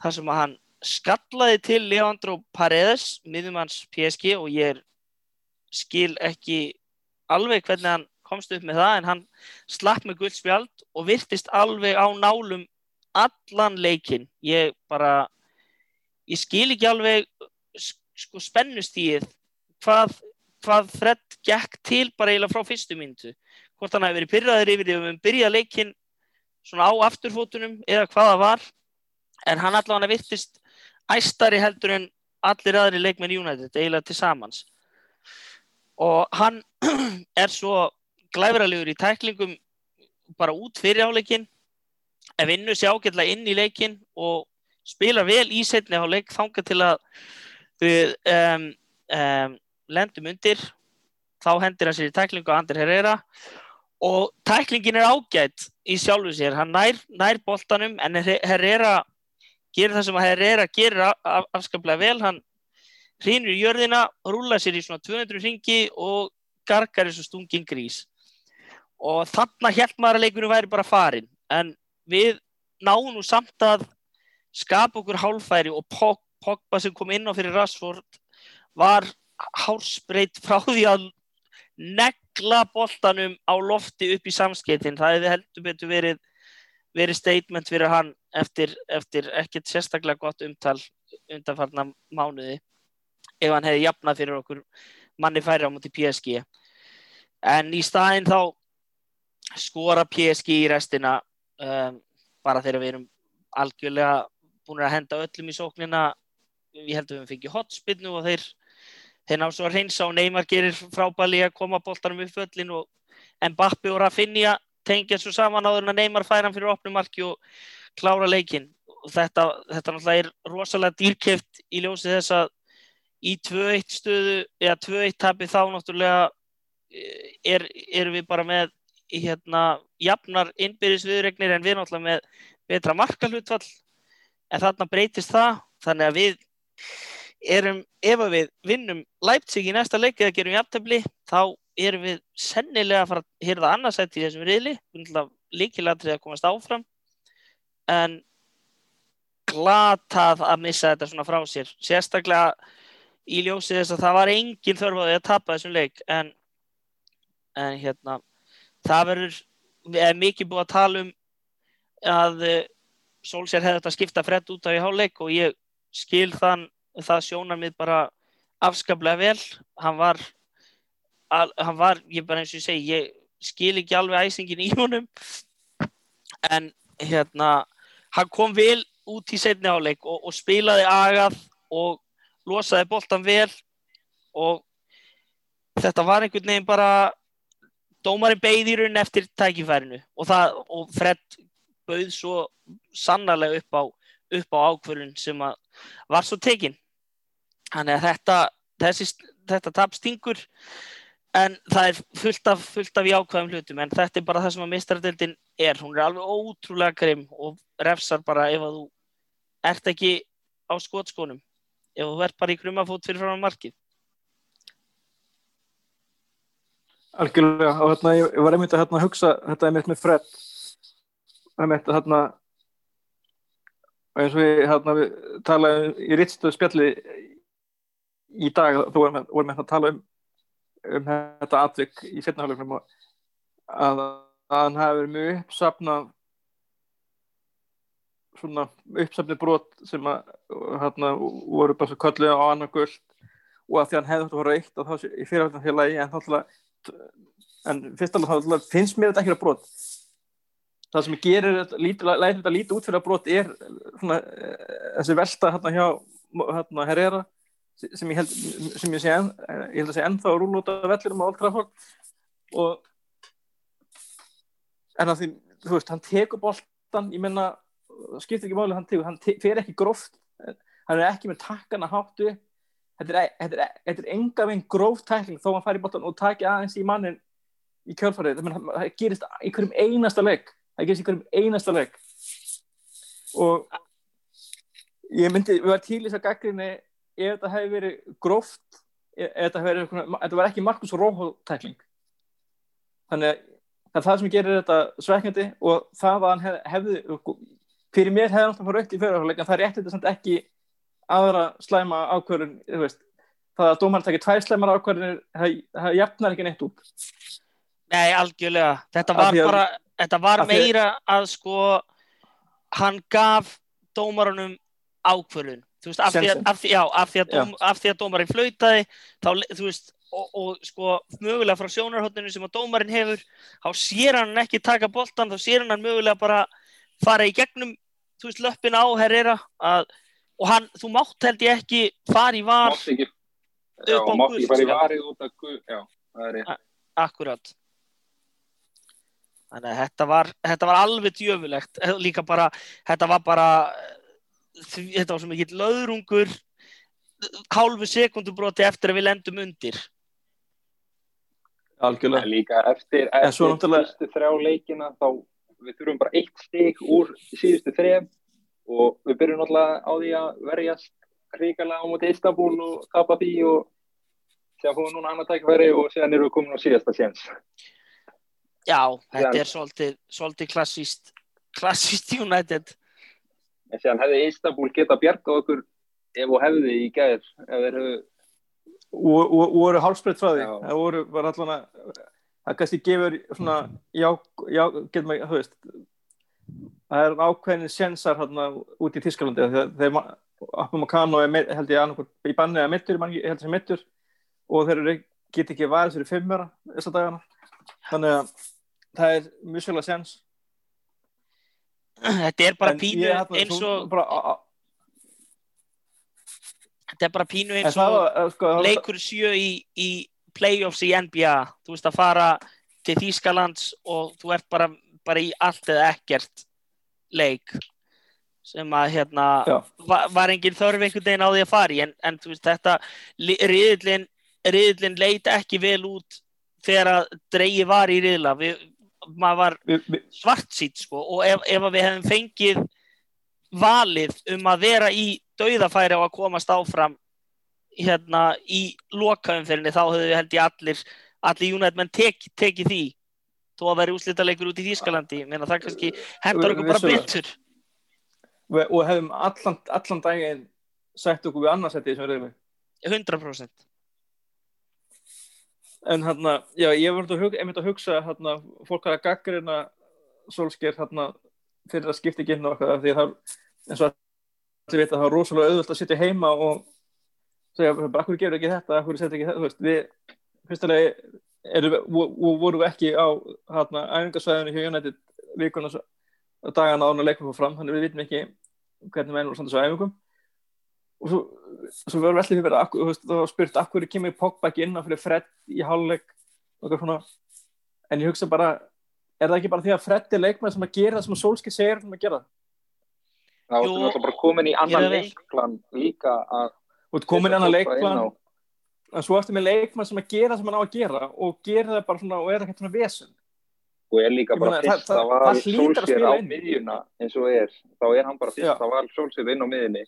Speaker 4: þar sem að hann skallaði til Leandro Paredes miðjumanns PSG og ég skil ekki alveg hvernig hann komst upp með það en hann slapp með guldspjald og virtist alveg á nálum allan leikin ég bara ég skil ekki alveg sko spennustíð hvað hvað Fred gekk til bara eiginlega frá fyrstu myndu hvort hann hefði verið pyrraður yfir því að við byrjaði leikin svona á afturfótunum eða hvaða var. En hann allavega virtist æstari heldur en allir aðri leikmenn United eiginlega til samans. Og hann er svo glæfralegur í tæklingum bara út fyrir áleikin ef vinnu sér ágætlega inn í leikin og spila vel í setni á leik þanga til að við um, um, lendum undir. Þá hendir hann sér í tæklingu að Ander Herrera. Og tæklingin er ágætt í sjálfu sér, hann nær, nær boltanum en Herrera gerir það sem að Herrera gerir af, af, afskaplega vel, hann hrýnur í jörðina, rúla sér í svona 200 ringi og gargar eins og stungin grís. Og þannig að leikunum væri bara farin en við náum nú samt að skapa okkur hálfæri og Pogba sem kom inn á fyrir Rashford var hálsbreytt frá því að negla boltanum á lofti upp í samskeitin. Það hefði heldur betur verið, verið statement fyrir hann eftir, eftir ekkert sérstaklega gott umtal undanfarnar mánuði ef hann hefði jafnað fyrir okkur manni færi á múti PSG. En í staðin þá skora PSG í restina um, bara þegar við erum algjörlega búin að henda öllum í sóknina. Við heldum við fengi hotspinnu og þeir þeir ná svo að reynsa og Neymar gerir frábæli að koma boltanum upp föllin og Mbappi og Rafinha tengja svo saman áður en að Neymar færa hann fyrir opnumarki og klára leikin og þetta, þetta náttúrulega er rosalega dýrkeft í ljósi þess að í 2-1 stöðu eða 2-1 tapi þá náttúrulega eh, er, erum við bara með hérna jafnar innbyrðisviðregnir en við náttúrulega með betra markalutfall en þarna breytist það þannig að við erum, ef við vinnum Leipzig í næsta leik eða gerum jafntefni þá erum við sennilega að fara að hýrða annarsætt í þessum riðli. Líkilatrið að komast áfram. En glatað að missa þetta svona frá sér. Sérstaklega í ljósi þess að það var engin þörf á því að tapa þessum leik. En, en hérna það verður mikið búið að tala um að Solskjær hefði þetta skipta fredd út af í háleik og ég skil þann það sjónar mið bara afskaplega vel. Hann var, al, hann var ég bara eins og ég segi ég skil ekki alveg æsingin í honum. En hérna hann kom vel út í setni háleik og, og spilaði agað og losaði boltan vel og þetta var einhvern veginn bara dómarinn beigði í raunin eftir tækifærinu og, það, og Fred bauð svo sannarlega upp á, á ákvörðun sem var svo tekinn þannig að þetta, þessi, þetta tap stingur en það er fullt af, fullt af jákvæðum hlutum en þetta er bara það sem að mistradeldin er. Hún er alveg ótrúlega grimm og refsar bara ef að þú ert ekki á skotskónum ef þú ert bara í krumafót fyrir frá markið.
Speaker 2: Algjörlega og hérna ég, var einmitt að hérna, hugsa þetta er mitt með Fred einmitt að hérna eins og við, hérna, við talaðum í rittstuðu spjalli í dag þú vorum við að tala um um þetta atvik í setnaflögnum að, að hann hafi verið mjög uppsapnað svona uppsafni brot sem að hérna voru bara svo kallið á annar guld og að því hann hefði þetta voru eitt og þá í fyrirhaldafélagi en þá en fyrst alveg þá finnst mér þetta ekki að brot það sem gerir þetta lítið út fyrir að brot er svona, þessi velta hérna hjá hérna Herrera sem ég held sem ég sé, en, ég held að sé ennþá að af vellirum á Old Trafford. Og en að því, þú veist, hann tekur boltan, ég menna skiptir ekki máli hann tegur, hann te fer ekki gróft hann er ekki með takkana háttu þetta er, þetta er, er enga veginn gróft tækling þó hann fær í bóttan og taki aðeins í mannin í kjölfarið, það gerist í hverjum einasta legg það gerist í hverjum einasta legg. Og ég myndi, við varum í þess að gaggrinni ef þetta hefði verið gróft ef þetta var ekki Markus Róhó tækling. Þannig að það er það sem gerir þetta sveikandi og það að hann hefði fyrir mér hefði náttúrulega raukt í fyrirháleik en það er eftir þetta ekki aðra slæma ákvörðun það að dómarinn takir tvær slæmar ákvörðunir það jafnar ekki neitt út.
Speaker 4: Nei, algjörlega. Þetta var bara, þetta var að meira að sko hann gaf dómarunum ákvörðun. Þú veist, af því að, af því, já, af því að, dóm, af því að dómarinn flautaði þá, þú veist, og, og sko mögulega frá sjónarhóttinu sem að dómarinn hefur þá sér hann ekki taka boltan þá sér hann mögulega bara fara í gegnum, þú veist, löppin á Herrera að, og hann, þú mátt held ég ekki fara í var
Speaker 3: mátt ekki, já, mátt ekki fara í varið út af guð, já, það er rétt.
Speaker 4: Akkurat Þannig að þetta var, þetta var alveg djöfulegt, líka bara, þetta var bara, þetta var svo mikið löðrungur, hálfu sekundubróti eftir að við lendum undir.
Speaker 2: Algjörlega.
Speaker 3: Líka eftir, eftir fyrstu þrjá leikina þá við þurfum bara eitt stygg úr síðustu þrejum og við byrjum náttúrulega á því að verjast hríkala á móti Istanbul og tapa því og séðan fóðum núna annar tækveri og séðan erum við komin á síðasta séns.
Speaker 4: Já, þetta séðan, er svolítið, svolítið klassíst, klassíst United.
Speaker 3: En séðan hefði Istanbul getað bjargað okkur ef og hefði í gæðir, ef þeir hefðu
Speaker 2: og voru hálfsbreytt frá því það voru bara allan að það kannski gefur svona já, já, getur maður, þú veist það er ákveðin sensar hérna út í Tískalandi þegar Appum og Kano er með, held ég annarkur í banni eða mittur, ég held sem mittur og þeir get ekki værið fyrir fimmera þessar dagana þannig að það er mjög svolítið sens
Speaker 4: Þetta er bara pínu eins og bara, þetta er bara pínu
Speaker 2: En
Speaker 4: eins og
Speaker 2: var, eh, sko,
Speaker 4: leikur sjö í, í playoffs í NBA þú veist að fara til Þýskalands og þú ert bara, bara í allt eða ekkert leik sem að hérna var, var engin þörf einhvern veginn á því að fara í. En, en þú veist þetta riðlinn, riðlinn leit ekki vel út þegar að dreigi var í riðla við, maður var
Speaker 2: við, við,
Speaker 4: svart sko og ef, ef við hefum fengið valið um að vera í dauðafæri á að komast áfram hérna í lokaumferðinni þá höfðu held ég allir allir United menn tek, teki því. Þó að vera úslitaleikur út í Þýskalandi menna það kannski hendar okkur bara betur.
Speaker 2: Við, og hefum allan, allan daginn sett okkur við annarsætti sem reyðum
Speaker 4: 100%
Speaker 2: en hérna, já, ég var að einmitt að hugsa hérna, fólk að gaggrina solsker hérna fyrir að skipta ekki á okkar því að það, eins og allir vita, það var rosalega auðvöld að sitja heima og segja, bara, akkur gerur ekki þetta, akkur setja ekki þetta, þú veist, við, fyrstulega, erum vorum við ekki á hérna, æfingarsvæðinu hjá United vikuna og dagana án að leikum fór fram, þannig við vitum ekki hvernig við erum samt þessu æfingum og svo, svo verður vellir fyrir þú veist, þá var spurt akkur kemur Pogba ekki inn á fyrir Fred í hálfleik? Og eitthvað svona. En ég hugsa bara, er það ekki bara því að Fred er leikmenn sem að gera það sem að Solskjaer segir um að gera?
Speaker 3: Þá
Speaker 4: Jú,
Speaker 3: ertu náttúrulega bara komin í annan leikplan líka að
Speaker 2: og komin í annan
Speaker 3: á.
Speaker 2: en svo eftir með leikmann sem að gera það sem hann á að gera og gera það bara svona og er ekkert svona vesen
Speaker 3: og er líka bara fyrsta val
Speaker 2: spila
Speaker 3: á miðjuna eins og er, þá er hann bara fyrsta val Solskjær inn á miðjunni.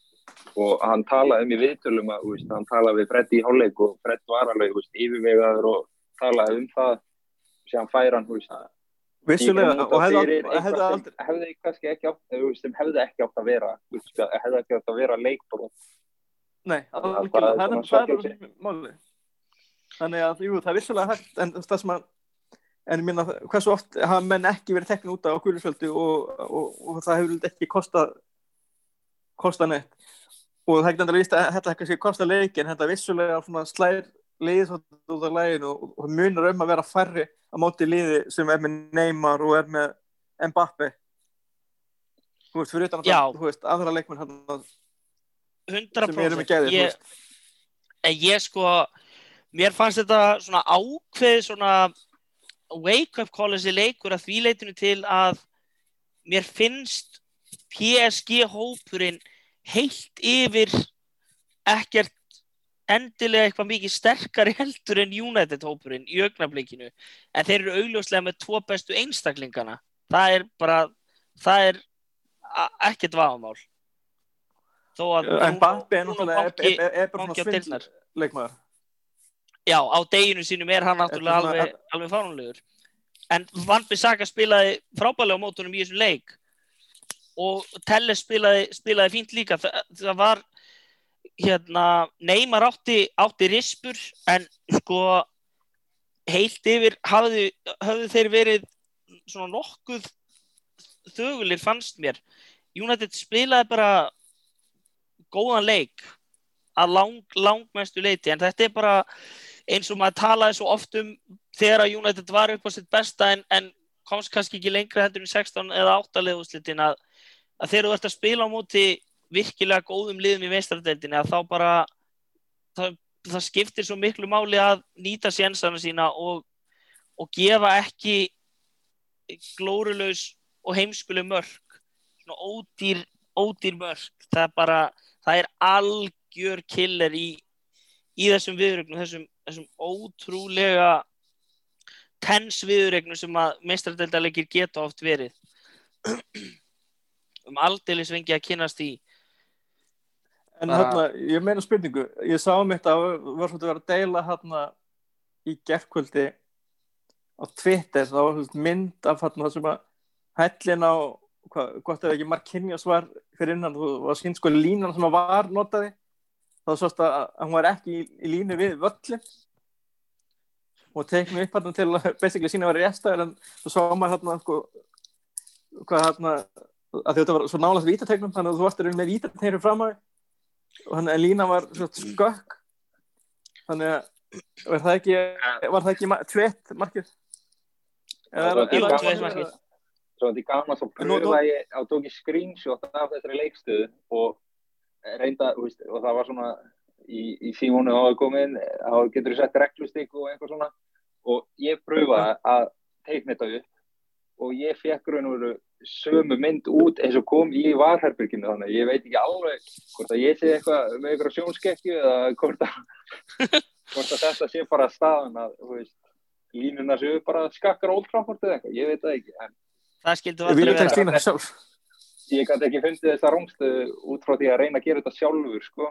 Speaker 3: Og hann talaði um í viðtölum að veist, hann talaði við Freddi í hálfleik og Fred var alveg veist, yfirvegaður og talaði um það. Sem fær hann
Speaker 2: vissulega og hefði, hefði aldrei
Speaker 3: hefði kannski ekki átt, hefði ekki átt að vera veist, hefði ekki átt að vera leikbrot.
Speaker 2: Nei, algjörlega,
Speaker 3: það er
Speaker 2: það er
Speaker 3: svona
Speaker 2: það er
Speaker 3: svakleiki.
Speaker 2: máli þannig að jú, það er vissulega hægt en það sem að en ég minna, hversu oft hafa menn ekki verið teknir út á gulisveldi og, og, og það hefur ekki kostað kostað neitt. Og það er ekki endur að vísta að þetta kannski kostað leikin þetta vissulega liðið svolítið út af læginu og, og munar um að vera færri á móti liði sem er með Neymar og er með Mbappe þú veist, fyrir utan að þú veist, aðra leikmenn hann,
Speaker 4: 100%
Speaker 2: sem eru með gæði,
Speaker 4: ég, ég sko mér fannst þetta svona ákveð svona wake up call þessi leikur að því leitinu til að mér finnst PSG hópurinn heilt yfir ekkert endilega eitthvað mikið sterkari heldur en United hópurinn í augnablikinu. En þeir eru augljóslega með tvo bestu einstaklingana. Það er bara það er ekkert vafamál. Þó að
Speaker 2: en Mbappe er náttúrulega er, bara svona
Speaker 4: dyrnar. Já, á deginu sínum er hann náttúrulega alveg, alveg fáránlegur. En Van Bissaka spilaði frábælega á mótunum í þessum leik og Telles spilaði, spilaði fínt líka. Það, það var hérna, Neymar átti, átti rispur en sko heilt yfir hafðu, hafðu þeir verið svona nokkuð þögulir fannst mér. United spilaði bara góðan leik að lang, langmestu leiti en þetta er bara eins og maður talaði svo oft um þegar að United var upp á sitt besta en, en komst kannski ekki lengra heldur en 16 eða 8 leðúslitin að, að þegar þú ert að spila á móti virkilega góðum liðum í meistaradeildinni að þá bara það, það skiptir svo miklu máli að nýta sénsana sína og, og gefa ekki glórulaus og heimskuleg mörg svona ódýr, ódýr mörg það er bara, það er algjör killer í, í þessum viðrögnum, þessum, þessum ótrúlega tens viðrögnum sem að meistaradeildarleikir geta oft verið. Um aldeilis vengi að kynast í
Speaker 2: En hérna, ég meina spurningu, ég sá mitt að var svolítið verið að deila hérna í gerkvöldi á Twitter, það var svolítið mynd af hérna það sem að hællin á, hvað, gott ef ekki Marquinhos var fyrir innan, þú var sín sko línan sem að var notaði, þá sást að, að hún var ekki í, í línu við völlin og teknum upp hérna til að basically sína að vera réstæður en svo sá maður hérna sko, hvað hérna, að þetta var svo nálega vítategnum, þannig að þú varst með vítategnum fram á þig. Og þannig að lína var skökk. Þannig að var það ekki, var það ekki ma- tveitt markið? Eða er-
Speaker 3: Jú,
Speaker 2: er það-
Speaker 4: tveitt markið.
Speaker 3: svo þetta er gaman svo pröfa ég á tók ég screenshot af þessari leikstöðu og reynda, þú veist, og það var svona í, í símónu á að koma inn þá getur þú sett reglustík og eitthvað svona. Og ég pröfaði að teikna þetta upp og ég fekk raun og veru sömu mynd út eins og kom í varherbyrginu þannig að ég veit ekki alveg hvort að ég sé eitthvað með eitthvað sjónskekkju eða hvort að, hvort að þetta sé bara staðan að veist, línuna séu bara skakkar óltráfort eða eitthvað, ég veit það ekki en
Speaker 4: Það skildu
Speaker 2: viljum
Speaker 4: vera.
Speaker 3: Ég gæti ekki fundið þessa rángstu út frá því að reyna að gera þetta sjálfur sko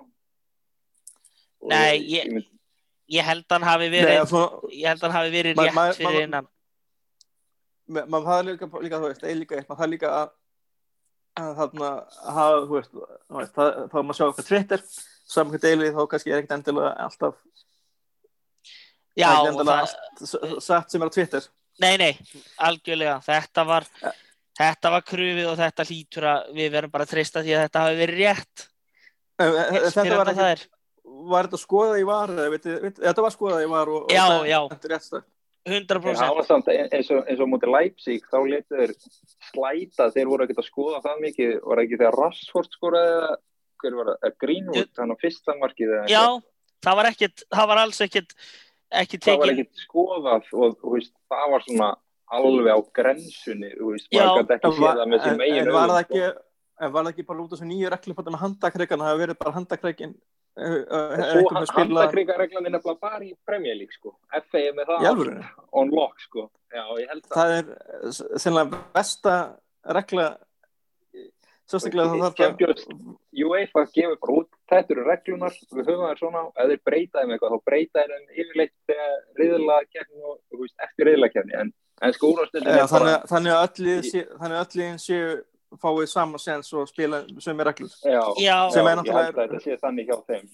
Speaker 4: Nei, ég-
Speaker 3: mynd,
Speaker 4: Ég held hann hafi
Speaker 2: Nei,
Speaker 4: verið,
Speaker 2: svona,
Speaker 4: ég held hann hafi verið rétt
Speaker 2: ma-
Speaker 4: fyrir
Speaker 2: ma-
Speaker 4: innan.
Speaker 2: ma- maður er líka, líka, þú veist, eða líka eitt, maður er líka að, að þarna, hafa, þú veist, veist það, þá er maður að sjá eitthvað Twitter, saman hvað deilið, þá kannski er ekkert endilega alltaf,
Speaker 4: Já,
Speaker 2: er endilega
Speaker 4: það,
Speaker 2: allt satt sem er á Twitter.
Speaker 4: nei, nei, algjörlega. Þetta var, þetta var krufið og þetta hlýtur að við verum bara að treysta því að þetta hafi verið rétt.
Speaker 2: En, en,
Speaker 4: Eins
Speaker 2: þetta var
Speaker 4: það
Speaker 2: ekki,
Speaker 4: er.
Speaker 2: var þetta skoðað í var, þetta var skoðað í var og, og
Speaker 4: Já,
Speaker 2: það-
Speaker 4: já.
Speaker 2: þetta er rétt stað.
Speaker 3: en það
Speaker 4: 100%.
Speaker 3: var samt eins og, eins og mútið Leipzig þá letu þeir slæta þeir voru ekkert að skoða það mikið var ekki þegar Rashford skoraði eða hver var það, Greenwood, þannig að fyrsta markið eða
Speaker 4: Já, það var ekkit, það var alls ekkit, ekki
Speaker 3: það var ekkert skoðað og þú veist, það var svona alveg á grensunni maður gæti ekki séð það með
Speaker 2: en,
Speaker 3: sín megin
Speaker 2: en var það ekki, ekki bara út af þessu nýju reglum með handakreikan, það hefði verið bara handakreikin,
Speaker 3: Svo handakríkareglan er nefnilega bara í Premier League sko. FA er með það on lock sko. Já, það.
Speaker 2: er sennilega besta regla sérstaklega það þarf
Speaker 3: Champions UEFA gefur bara út, þetta eru reglunar, við höfum það svona, ef þeir breyta þeim eitthvað, þá breyta þeim yfirleitt riðlaða kefni og eftir riðlaða kefni, en, en úrvastöndin
Speaker 2: Ja,
Speaker 3: er
Speaker 2: þannig, þannig að öll liðin séu fáið sama sens og spila sömu reglur
Speaker 3: já.
Speaker 2: Sem er
Speaker 3: ég
Speaker 2: náttúrulega-
Speaker 3: þannig hjá þeim.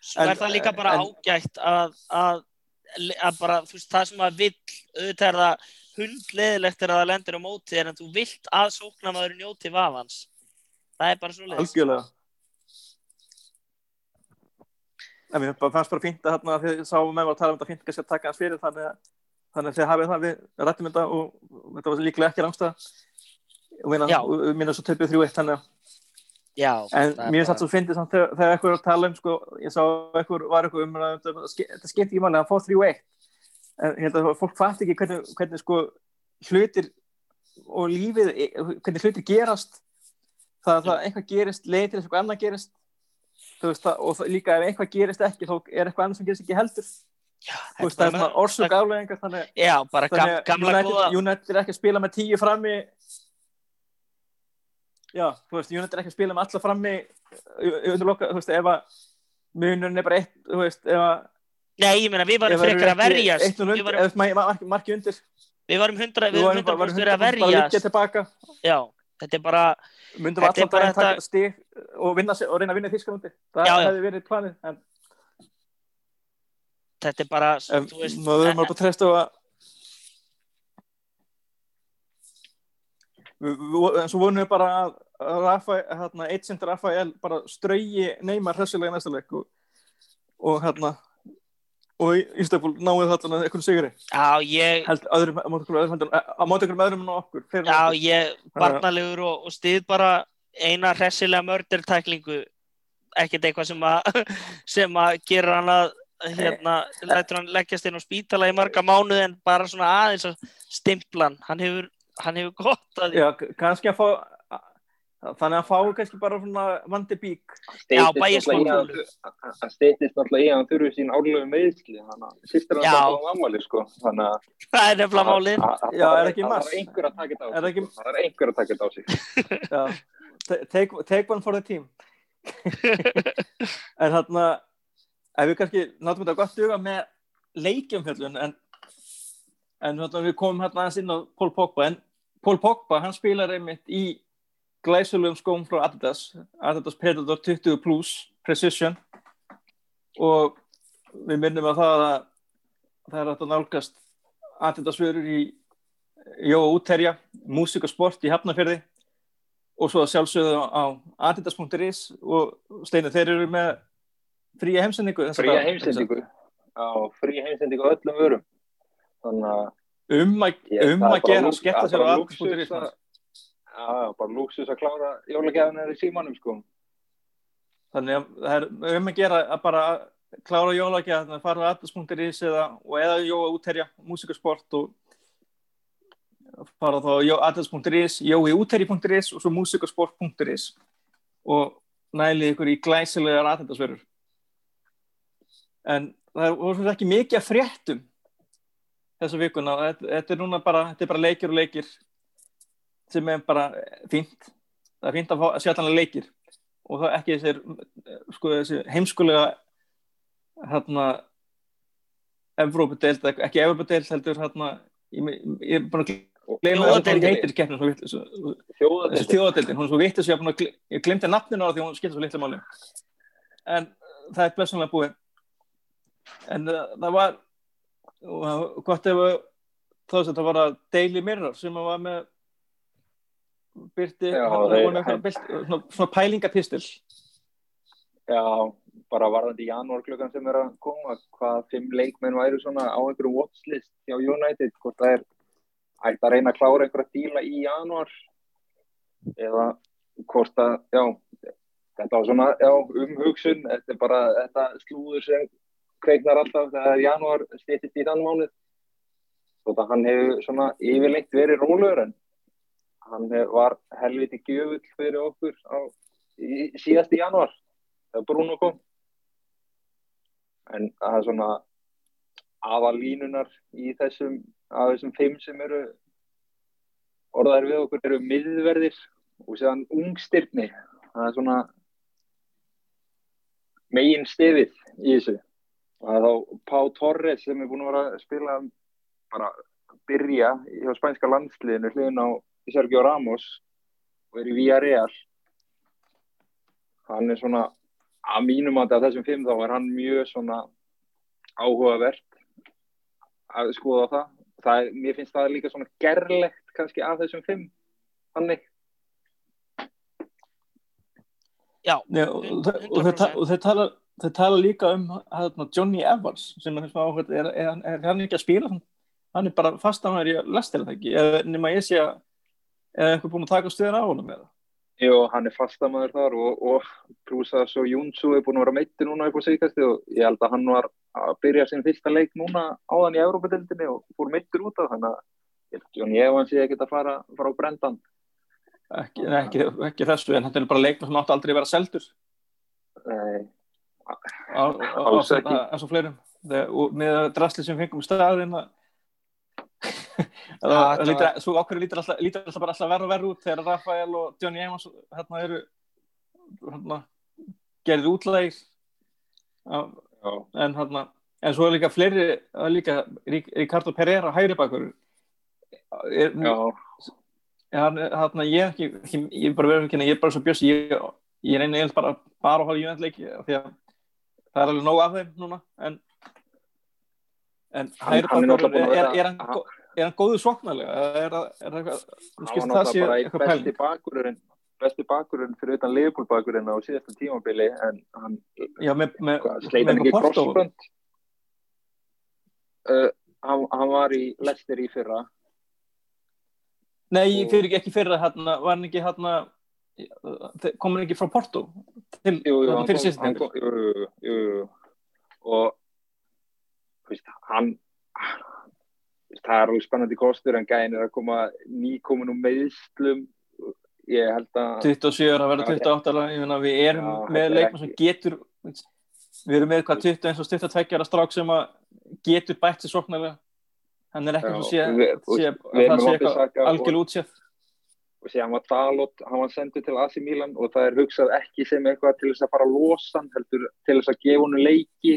Speaker 4: Svo
Speaker 2: En-
Speaker 4: er það líka bara
Speaker 2: en-
Speaker 4: ágætt að, að, að bara, þú veist, það sem að vill, auðvitað er það hundleðilegt er að það lendir á móti en þú vilt að sóknamaður njóti vafans. Það er bara svo leiðis.
Speaker 2: algjörlega en mér fannst bara fínt að þarna þið sáum með að tala um þetta fínt kannski að taka hans fyrir þannig að þannig að þið hafið það við rættum þetta og þetta var líklega ekki rangstað og minna, svo töpuð þrjú eitt þannig að
Speaker 4: Já,
Speaker 2: En mér satt svo fyndið samt þegar, þegar eitthvað er að tala um sko, ég sá eitthvað var eitthvað um að þetta ske- þetta skipti ekki máli, hann fóð 3-1 en að fólk fatt ekki hvernig, hvernig sko hlutir og lífið, hvernig hlutir gerast. Það að það eitthvað gerist leið til þess að eitthvað annað gerist. Veist það, og það, líka ef eitthvað gerist ekki þá er eitthvað annað sem gerist ekki heldur þú veist það er svona orsök afleðingar þannig,
Speaker 4: Já,
Speaker 2: þannig að
Speaker 4: gamla
Speaker 2: United. United er ekki að spila með tíu frammi já, þú veist, United er ekki að spila með alla frammi undirloka, þú veist, ef að munurinn er bara eitt, þú veist, ef að
Speaker 4: Nei, ég meina, við varum frekar að verjast. Við varum,
Speaker 2: marki, undir
Speaker 4: við varum hundra,
Speaker 2: við
Speaker 4: varum hundra fyrir að
Speaker 2: 100% bara að liggja
Speaker 4: verjast. Já, þetta er bara,
Speaker 2: allan
Speaker 4: bara
Speaker 2: daginn taka stig og, reyna að vinna Þískalandi það hefði verið planið en
Speaker 4: þetta er bara,
Speaker 2: en
Speaker 4: veist,
Speaker 2: maður verður bara að treysta á að en svo vonum við bara að að Rafael, hérna, eitt sindur Rafael bara strauji Neymar hressilega í næsta leik og, og hérna og í Ístafól náðu þarna einhvern sigri
Speaker 4: já, ég,
Speaker 2: öðrum, á móti einhverjum öðrum en okkur
Speaker 4: já,
Speaker 2: okkur.
Speaker 4: ég, barnalegur og, og stið bara eina hressilega mördertæklingu, ekkert eitthvað sem að, sem að gera hann að, hérna, lætur hann leggjast inn á spítala í marga mánuði en bara svona aðeins að stimplan, hann hefur, hann hefur gott að því.
Speaker 2: Já, kannski að fá þannig að fá kannski bara svona vandi bík
Speaker 4: Já, bæjarskóla.
Speaker 3: Það steytist náttúrulega í að hann þurfi sín árlegu meðsli, þannig að sýttir hann það á ammali, sko. Þannig að
Speaker 4: Það er nefnilega málið.
Speaker 2: Já, er ekki
Speaker 3: það
Speaker 2: mars?
Speaker 3: þarf einhver að taka þetta á
Speaker 2: Er
Speaker 3: sig.
Speaker 2: ekki-
Speaker 3: sko. Það er einhver að taka þetta á sig.
Speaker 2: Já, ta- take, take one for the team en þarna ef við kannski náttúrulega þetta gott duga með leikjumfjöllun en, en við komum hérna aðeins inn á Paul Pogba en Paul Pogba hann spilar einmitt í glæsulegum skóm frá Adidas Adidas Predator 20 Plus Precision. Og við minnum að það að það er að nálgast Adidas vörur í Jó útterja, músík og sport í Hafnarfjörði og svo að sjálfsögðu á adidas.is og Steinu, þeir eru með fría heimsendingu
Speaker 3: Fría heimsendingu. Fría heimsendingu öllum vörum.
Speaker 2: Um að, um
Speaker 3: er
Speaker 2: gera
Speaker 3: er
Speaker 2: sér á
Speaker 3: bara
Speaker 2: adidas.is
Speaker 3: lúxus að- Já, já, bara lúksus að klára jólagjafinu í símanum, sko.
Speaker 2: þannig að það er um að gera að bara klára jólækja þannig að fara á eða, og eða jóa útherja, músikasport og fara þá atlas.is, jóiútherji.is og svo músikasport.is og næli ykkur í glæsilegar atlasverður en það voru ekki mikið að fréttum þessa vikuna þetta, þetta er núna bara, þetta er bara leikir og leikir sem er bara fínt. Það er fínt að fá sjallanlega leikir og það ekki þessir sko, þessi heimskulega hérna Evrópadeild, ekki Evrópadeild heldur hérna ég, ég er að keppnum þjóðadeildin, hún er svo vittis ég, ég glemti nafninu á því hún skilta svo litlu máli. En það er blessunlega búið en uh, það var uh, gott ef það var að Daily Mirror sem var með byrti
Speaker 3: Já,
Speaker 2: hann,
Speaker 3: þeir-
Speaker 2: hann, hann, hann, svona, svona pælingapistil.
Speaker 3: Já, bara varðandi janúar klukkan sem er að koma, hvað fimm leikmenn væru svona á einhverju watchlist hjá United, hvort það er ætti að reyna að klára einhverja díla í janúar eða hvort að, já, þetta var svona, já, umhugsun, þetta er bara þetta slúður sem kveiknar alltaf þegar janúar stýttist í þann mánuð. Þótt að hann hefur svona yfirleitt verið rólegur en hann var helviti gjöfull fyrir okkur á, í, síðast í janúar þegar Bruno kom. En það er svona aðalínunar í þessum af þessum fimm sem eru orðaðir við okkur eru miðverðir og séðan ungstyrni það er svona megin stefið í þessu það er þá Pá Torres sem er búin að vera að spila bara að byrja hjá spænska landsliðinu hliðin á Sergio Ramos og er í Villarreal. Hann er svona að mínum að þessum fimm þá er hann mjög svona áhugavert að skoða það. það er, mér finnst það líka svona gerlegt kannski af þessum fimm þannig
Speaker 4: Já,
Speaker 2: Nei, og, og, og, þeir, ta- og þeir, tala, þeir tala líka um hérna, Johnny Evans sem er, er, er, hann- er hann ekki að spila hann, hann er bara fastamæður í lestir það ekki? Eða nema ég sé að eða einhver búin að taka stöðun á honum eða?
Speaker 3: Jú, hann er fastamæður þar og, og pluss að svo Júnsu er búin að vera meiti núna upp á síkasti og ég held að hann var að byrja sin fyrsta leik núna áðan í Európa-dildinni og fór meittur út af þannig að ég að Johnny Evans sé ekkert að fara, fara á brendan
Speaker 2: ekki, ekki, ekki þessu en þetta er bara leikma sem átti aldrei að vera seldur.
Speaker 3: Nei, Alls ekki.
Speaker 2: eins og fleirum. Með drasli sem fengum í staðin að
Speaker 4: þetta
Speaker 2: það lítur, svo okkur lítur alltaf, bara alltaf verra og verra út þegar Rafael og Johnny Evans hérna eru hérna, gerðið útlægir en hérna en svo er líka fleiri, er líka Ricardo Pereira hægri bakur. Er, hérna, ég ekki, ekki ég bara verið ekki, ég er bara svo björs ég, ég reyni eiginlega bara, bara að hafa jöndleiki því að það er alveg nóg af þeim núna en en
Speaker 3: Hann- hann er
Speaker 2: er,
Speaker 3: að
Speaker 2: er, er, hann, er hann góður sóknarlega? Eða er, það- er, eitthvað
Speaker 3: hann besti bakurinn besti bakurinn fyrir utan Liverpool bakurinn á síðasta tímabili en hann hann
Speaker 2: með
Speaker 3: ekki crossbund uh, hann, hann var í Leicester í fyrra.
Speaker 2: Nei, fyrir ekki fyrir hérna, var hann ekki hérna kom hann ekki frá Porto? Til,
Speaker 3: jú, jú,
Speaker 2: tímabil?
Speaker 3: kom- jú, og veist, hann það er alveg spennandi kostur en gæðin er að koma nýkomin um meðslum ég held að
Speaker 2: 27 ára, verða
Speaker 3: Já,
Speaker 2: 28 ára ég meina, við erum
Speaker 3: Já,
Speaker 2: með leikmann sem getur við erum með hvað 20 eins og 22 ára strák sem að getur bætt sér sóknarlega. Hann er ekki
Speaker 3: Já,
Speaker 2: svo sé, að það sé eitthvað
Speaker 3: Wan-Bissaka og- og síðan var Dalot, hann var sendur til AC Milan og það er hugsað ekki sem eitthvað til þess að fara að losa hann, heldur til þess að gefa hann leiki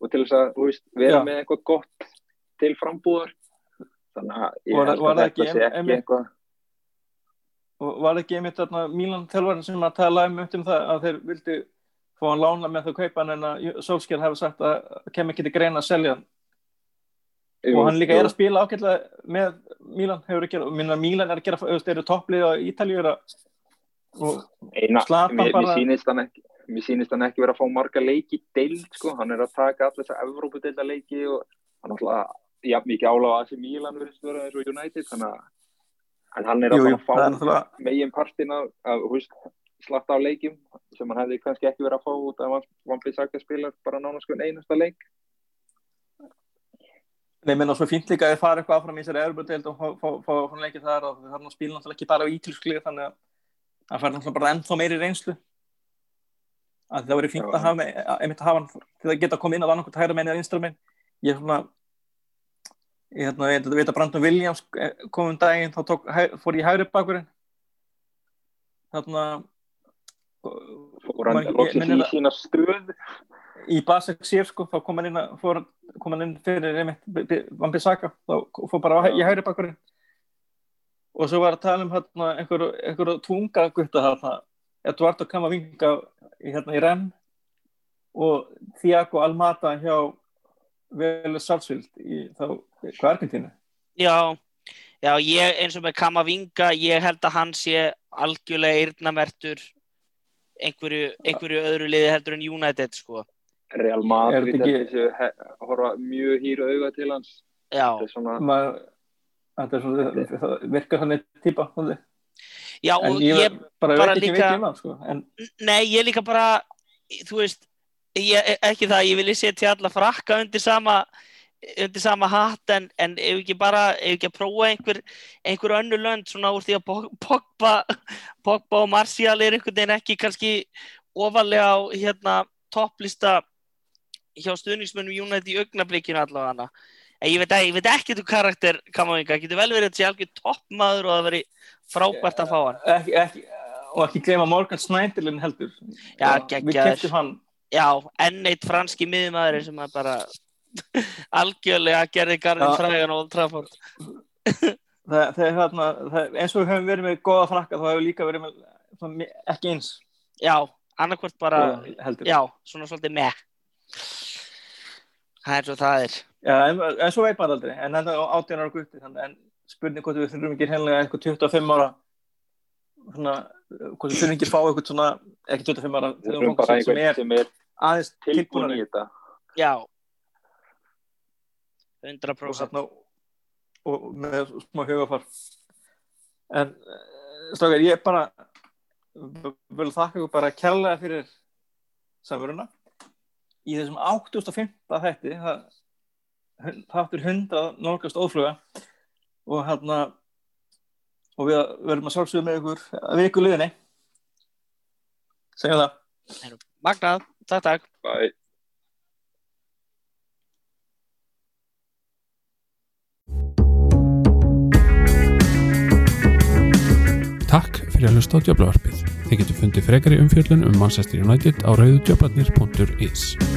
Speaker 3: og til þess að veist, vera
Speaker 2: Já.
Speaker 3: með eitthvað gott til frambúðar þannig að ég held að þetta sé ekki eitthvað
Speaker 2: og var ekki einmitt þarna Mílan þjálfarinn sem að tala um, um það að þeir vildi fá hann lána með þau kaupa hann en að Solskjær hefði sagt að kem ekki til greina að selja hann
Speaker 3: Jú,
Speaker 2: og hann líka
Speaker 3: jú.
Speaker 2: er að spila ágætlega með Mílan hefur ekki, minna Mílan er að gera, þú veist, eru topplið á að- og
Speaker 3: mér,
Speaker 2: bara-
Speaker 3: mér sýnist hann ekki mér sýnist hann ekki vera að fá marga leiki deild sko, hann er að taka allir þess að Evrópudeilda leiki og hann er alltaf jafn mikið ála á AC Milan verðist vera eins og United þannig að en hann er að
Speaker 2: jú,
Speaker 3: að fá megin partin af, af þú veist, slatt á leikjum sem hann hefði kannski ekki verið að fá út af Vampið Saga spilar bara nánast sko einasta leik
Speaker 2: Nei, menn og svo fínt líka að þið fara eitthvað áfram í þessari Európa-deild og fá- svona leikið þar og það er að spila náttúrulega ekki bara á ítilsklið þannig að það fær náttúrulega bara ennþá meiri reynslu. Að það verið fínt
Speaker 3: Já.
Speaker 2: að hafa einmitt að hafa hann til að geta komið inn á annarkvæmt hægra meginn eða vinstra meginn ég er svona ég hérna, veit að Brandon Williams eh, kom um daginn, þá tók, fór ég hægri bakurinn þarna
Speaker 3: fór hann loksins
Speaker 2: minnir
Speaker 3: í
Speaker 2: að-
Speaker 3: sína stöð
Speaker 2: í Basek sér sko, þá kom hann inn, að- fór, kom hann inn fyrir einmitt Vampi Saka, þá fór bara á, í hægri bakkurinn og svo var að tala um hérna, einhver, einhver tunga gutta þarna, Eduardo Camavinga í, hérna, í Renn og Thiago Almada hjá Vélez Salsvild í þá, Argentínu?
Speaker 4: Já, já, ég eins og með Kamavinga, ég held að hann sé algjörlega eyrnamertur einhverju, einhverju öðru liði heldur en United, sko.
Speaker 3: Real Madrid
Speaker 2: Er
Speaker 3: þessu he- horfa mjög hýru auga til hans.
Speaker 4: Já,
Speaker 3: þetta er svona
Speaker 2: Maður, þetta er svona, það virkar þannig típa,
Speaker 4: já
Speaker 2: en
Speaker 4: og
Speaker 2: ég,
Speaker 4: ég,
Speaker 2: bara,
Speaker 4: bara líka-
Speaker 2: um hann sko, en
Speaker 4: nei, ég líka bara, þú veist, ég, ekki það, ég vilja setja alla frakka undir sama, undir sama hatt en, en ef ekki bara, ef ekki að prófa einhver, einhver önnu lönd svona úr því að Pog- Pogba, Pogba og Martial er einhvern veginn ekki kannski ofalega á hérna topplista hjá stuðningsmönnum United í augnablikinu allavega. En ég veit, veit ekki þú karakter Kamavinga, getur vel verið að sé algjör toppmaður og það veri frábært að fá hann.
Speaker 2: Ekki, ekki, og ekki gleyma Morgan Snædilin heldur.
Speaker 4: Já,
Speaker 2: við keftum hann.
Speaker 4: Já, enn eitt franski miðumæður sem að bara algjörlega gerði garðin
Speaker 2: Já.
Speaker 4: frægan og Trafford.
Speaker 2: Það, það er hérna, eins og við höfum verið með góða frakka þá hefur líka verið með ekki eins.
Speaker 4: Já, annarkvort bara
Speaker 2: heldur.
Speaker 4: Já, svona svolítið með Það er svo það er.
Speaker 2: Já, en, en svo veit maður aldrei en þetta er átján ára gutti þannig, en spurning hvort við þurfum ekki hennilega eitthvað 25 ára svona, hvort við þurfum ekki að fá eitthvað svona ekki 25 ára
Speaker 3: við þurfum bara
Speaker 2: er
Speaker 3: sem er
Speaker 2: aðeins
Speaker 3: tilbúin í þetta.
Speaker 4: Já.
Speaker 2: Og,
Speaker 4: 100%
Speaker 2: þarna, og með smá hugafar en stókar, ég bara vil þakka ykkur bara kærlega fyrir samveruna í þessum 8.5. þætti það þáttur 100 nálgast ófluga og hérna og við verðum að sjálfsögja með ykkur að viku liðinni segjum það
Speaker 4: Magnað, takk takk
Speaker 3: Bye.
Speaker 1: Takk fyrir að hlusta á Djöflavarpið. Þið getur fundið frekari umfjöllun um Manchester United á rauðudjöflarnir.is.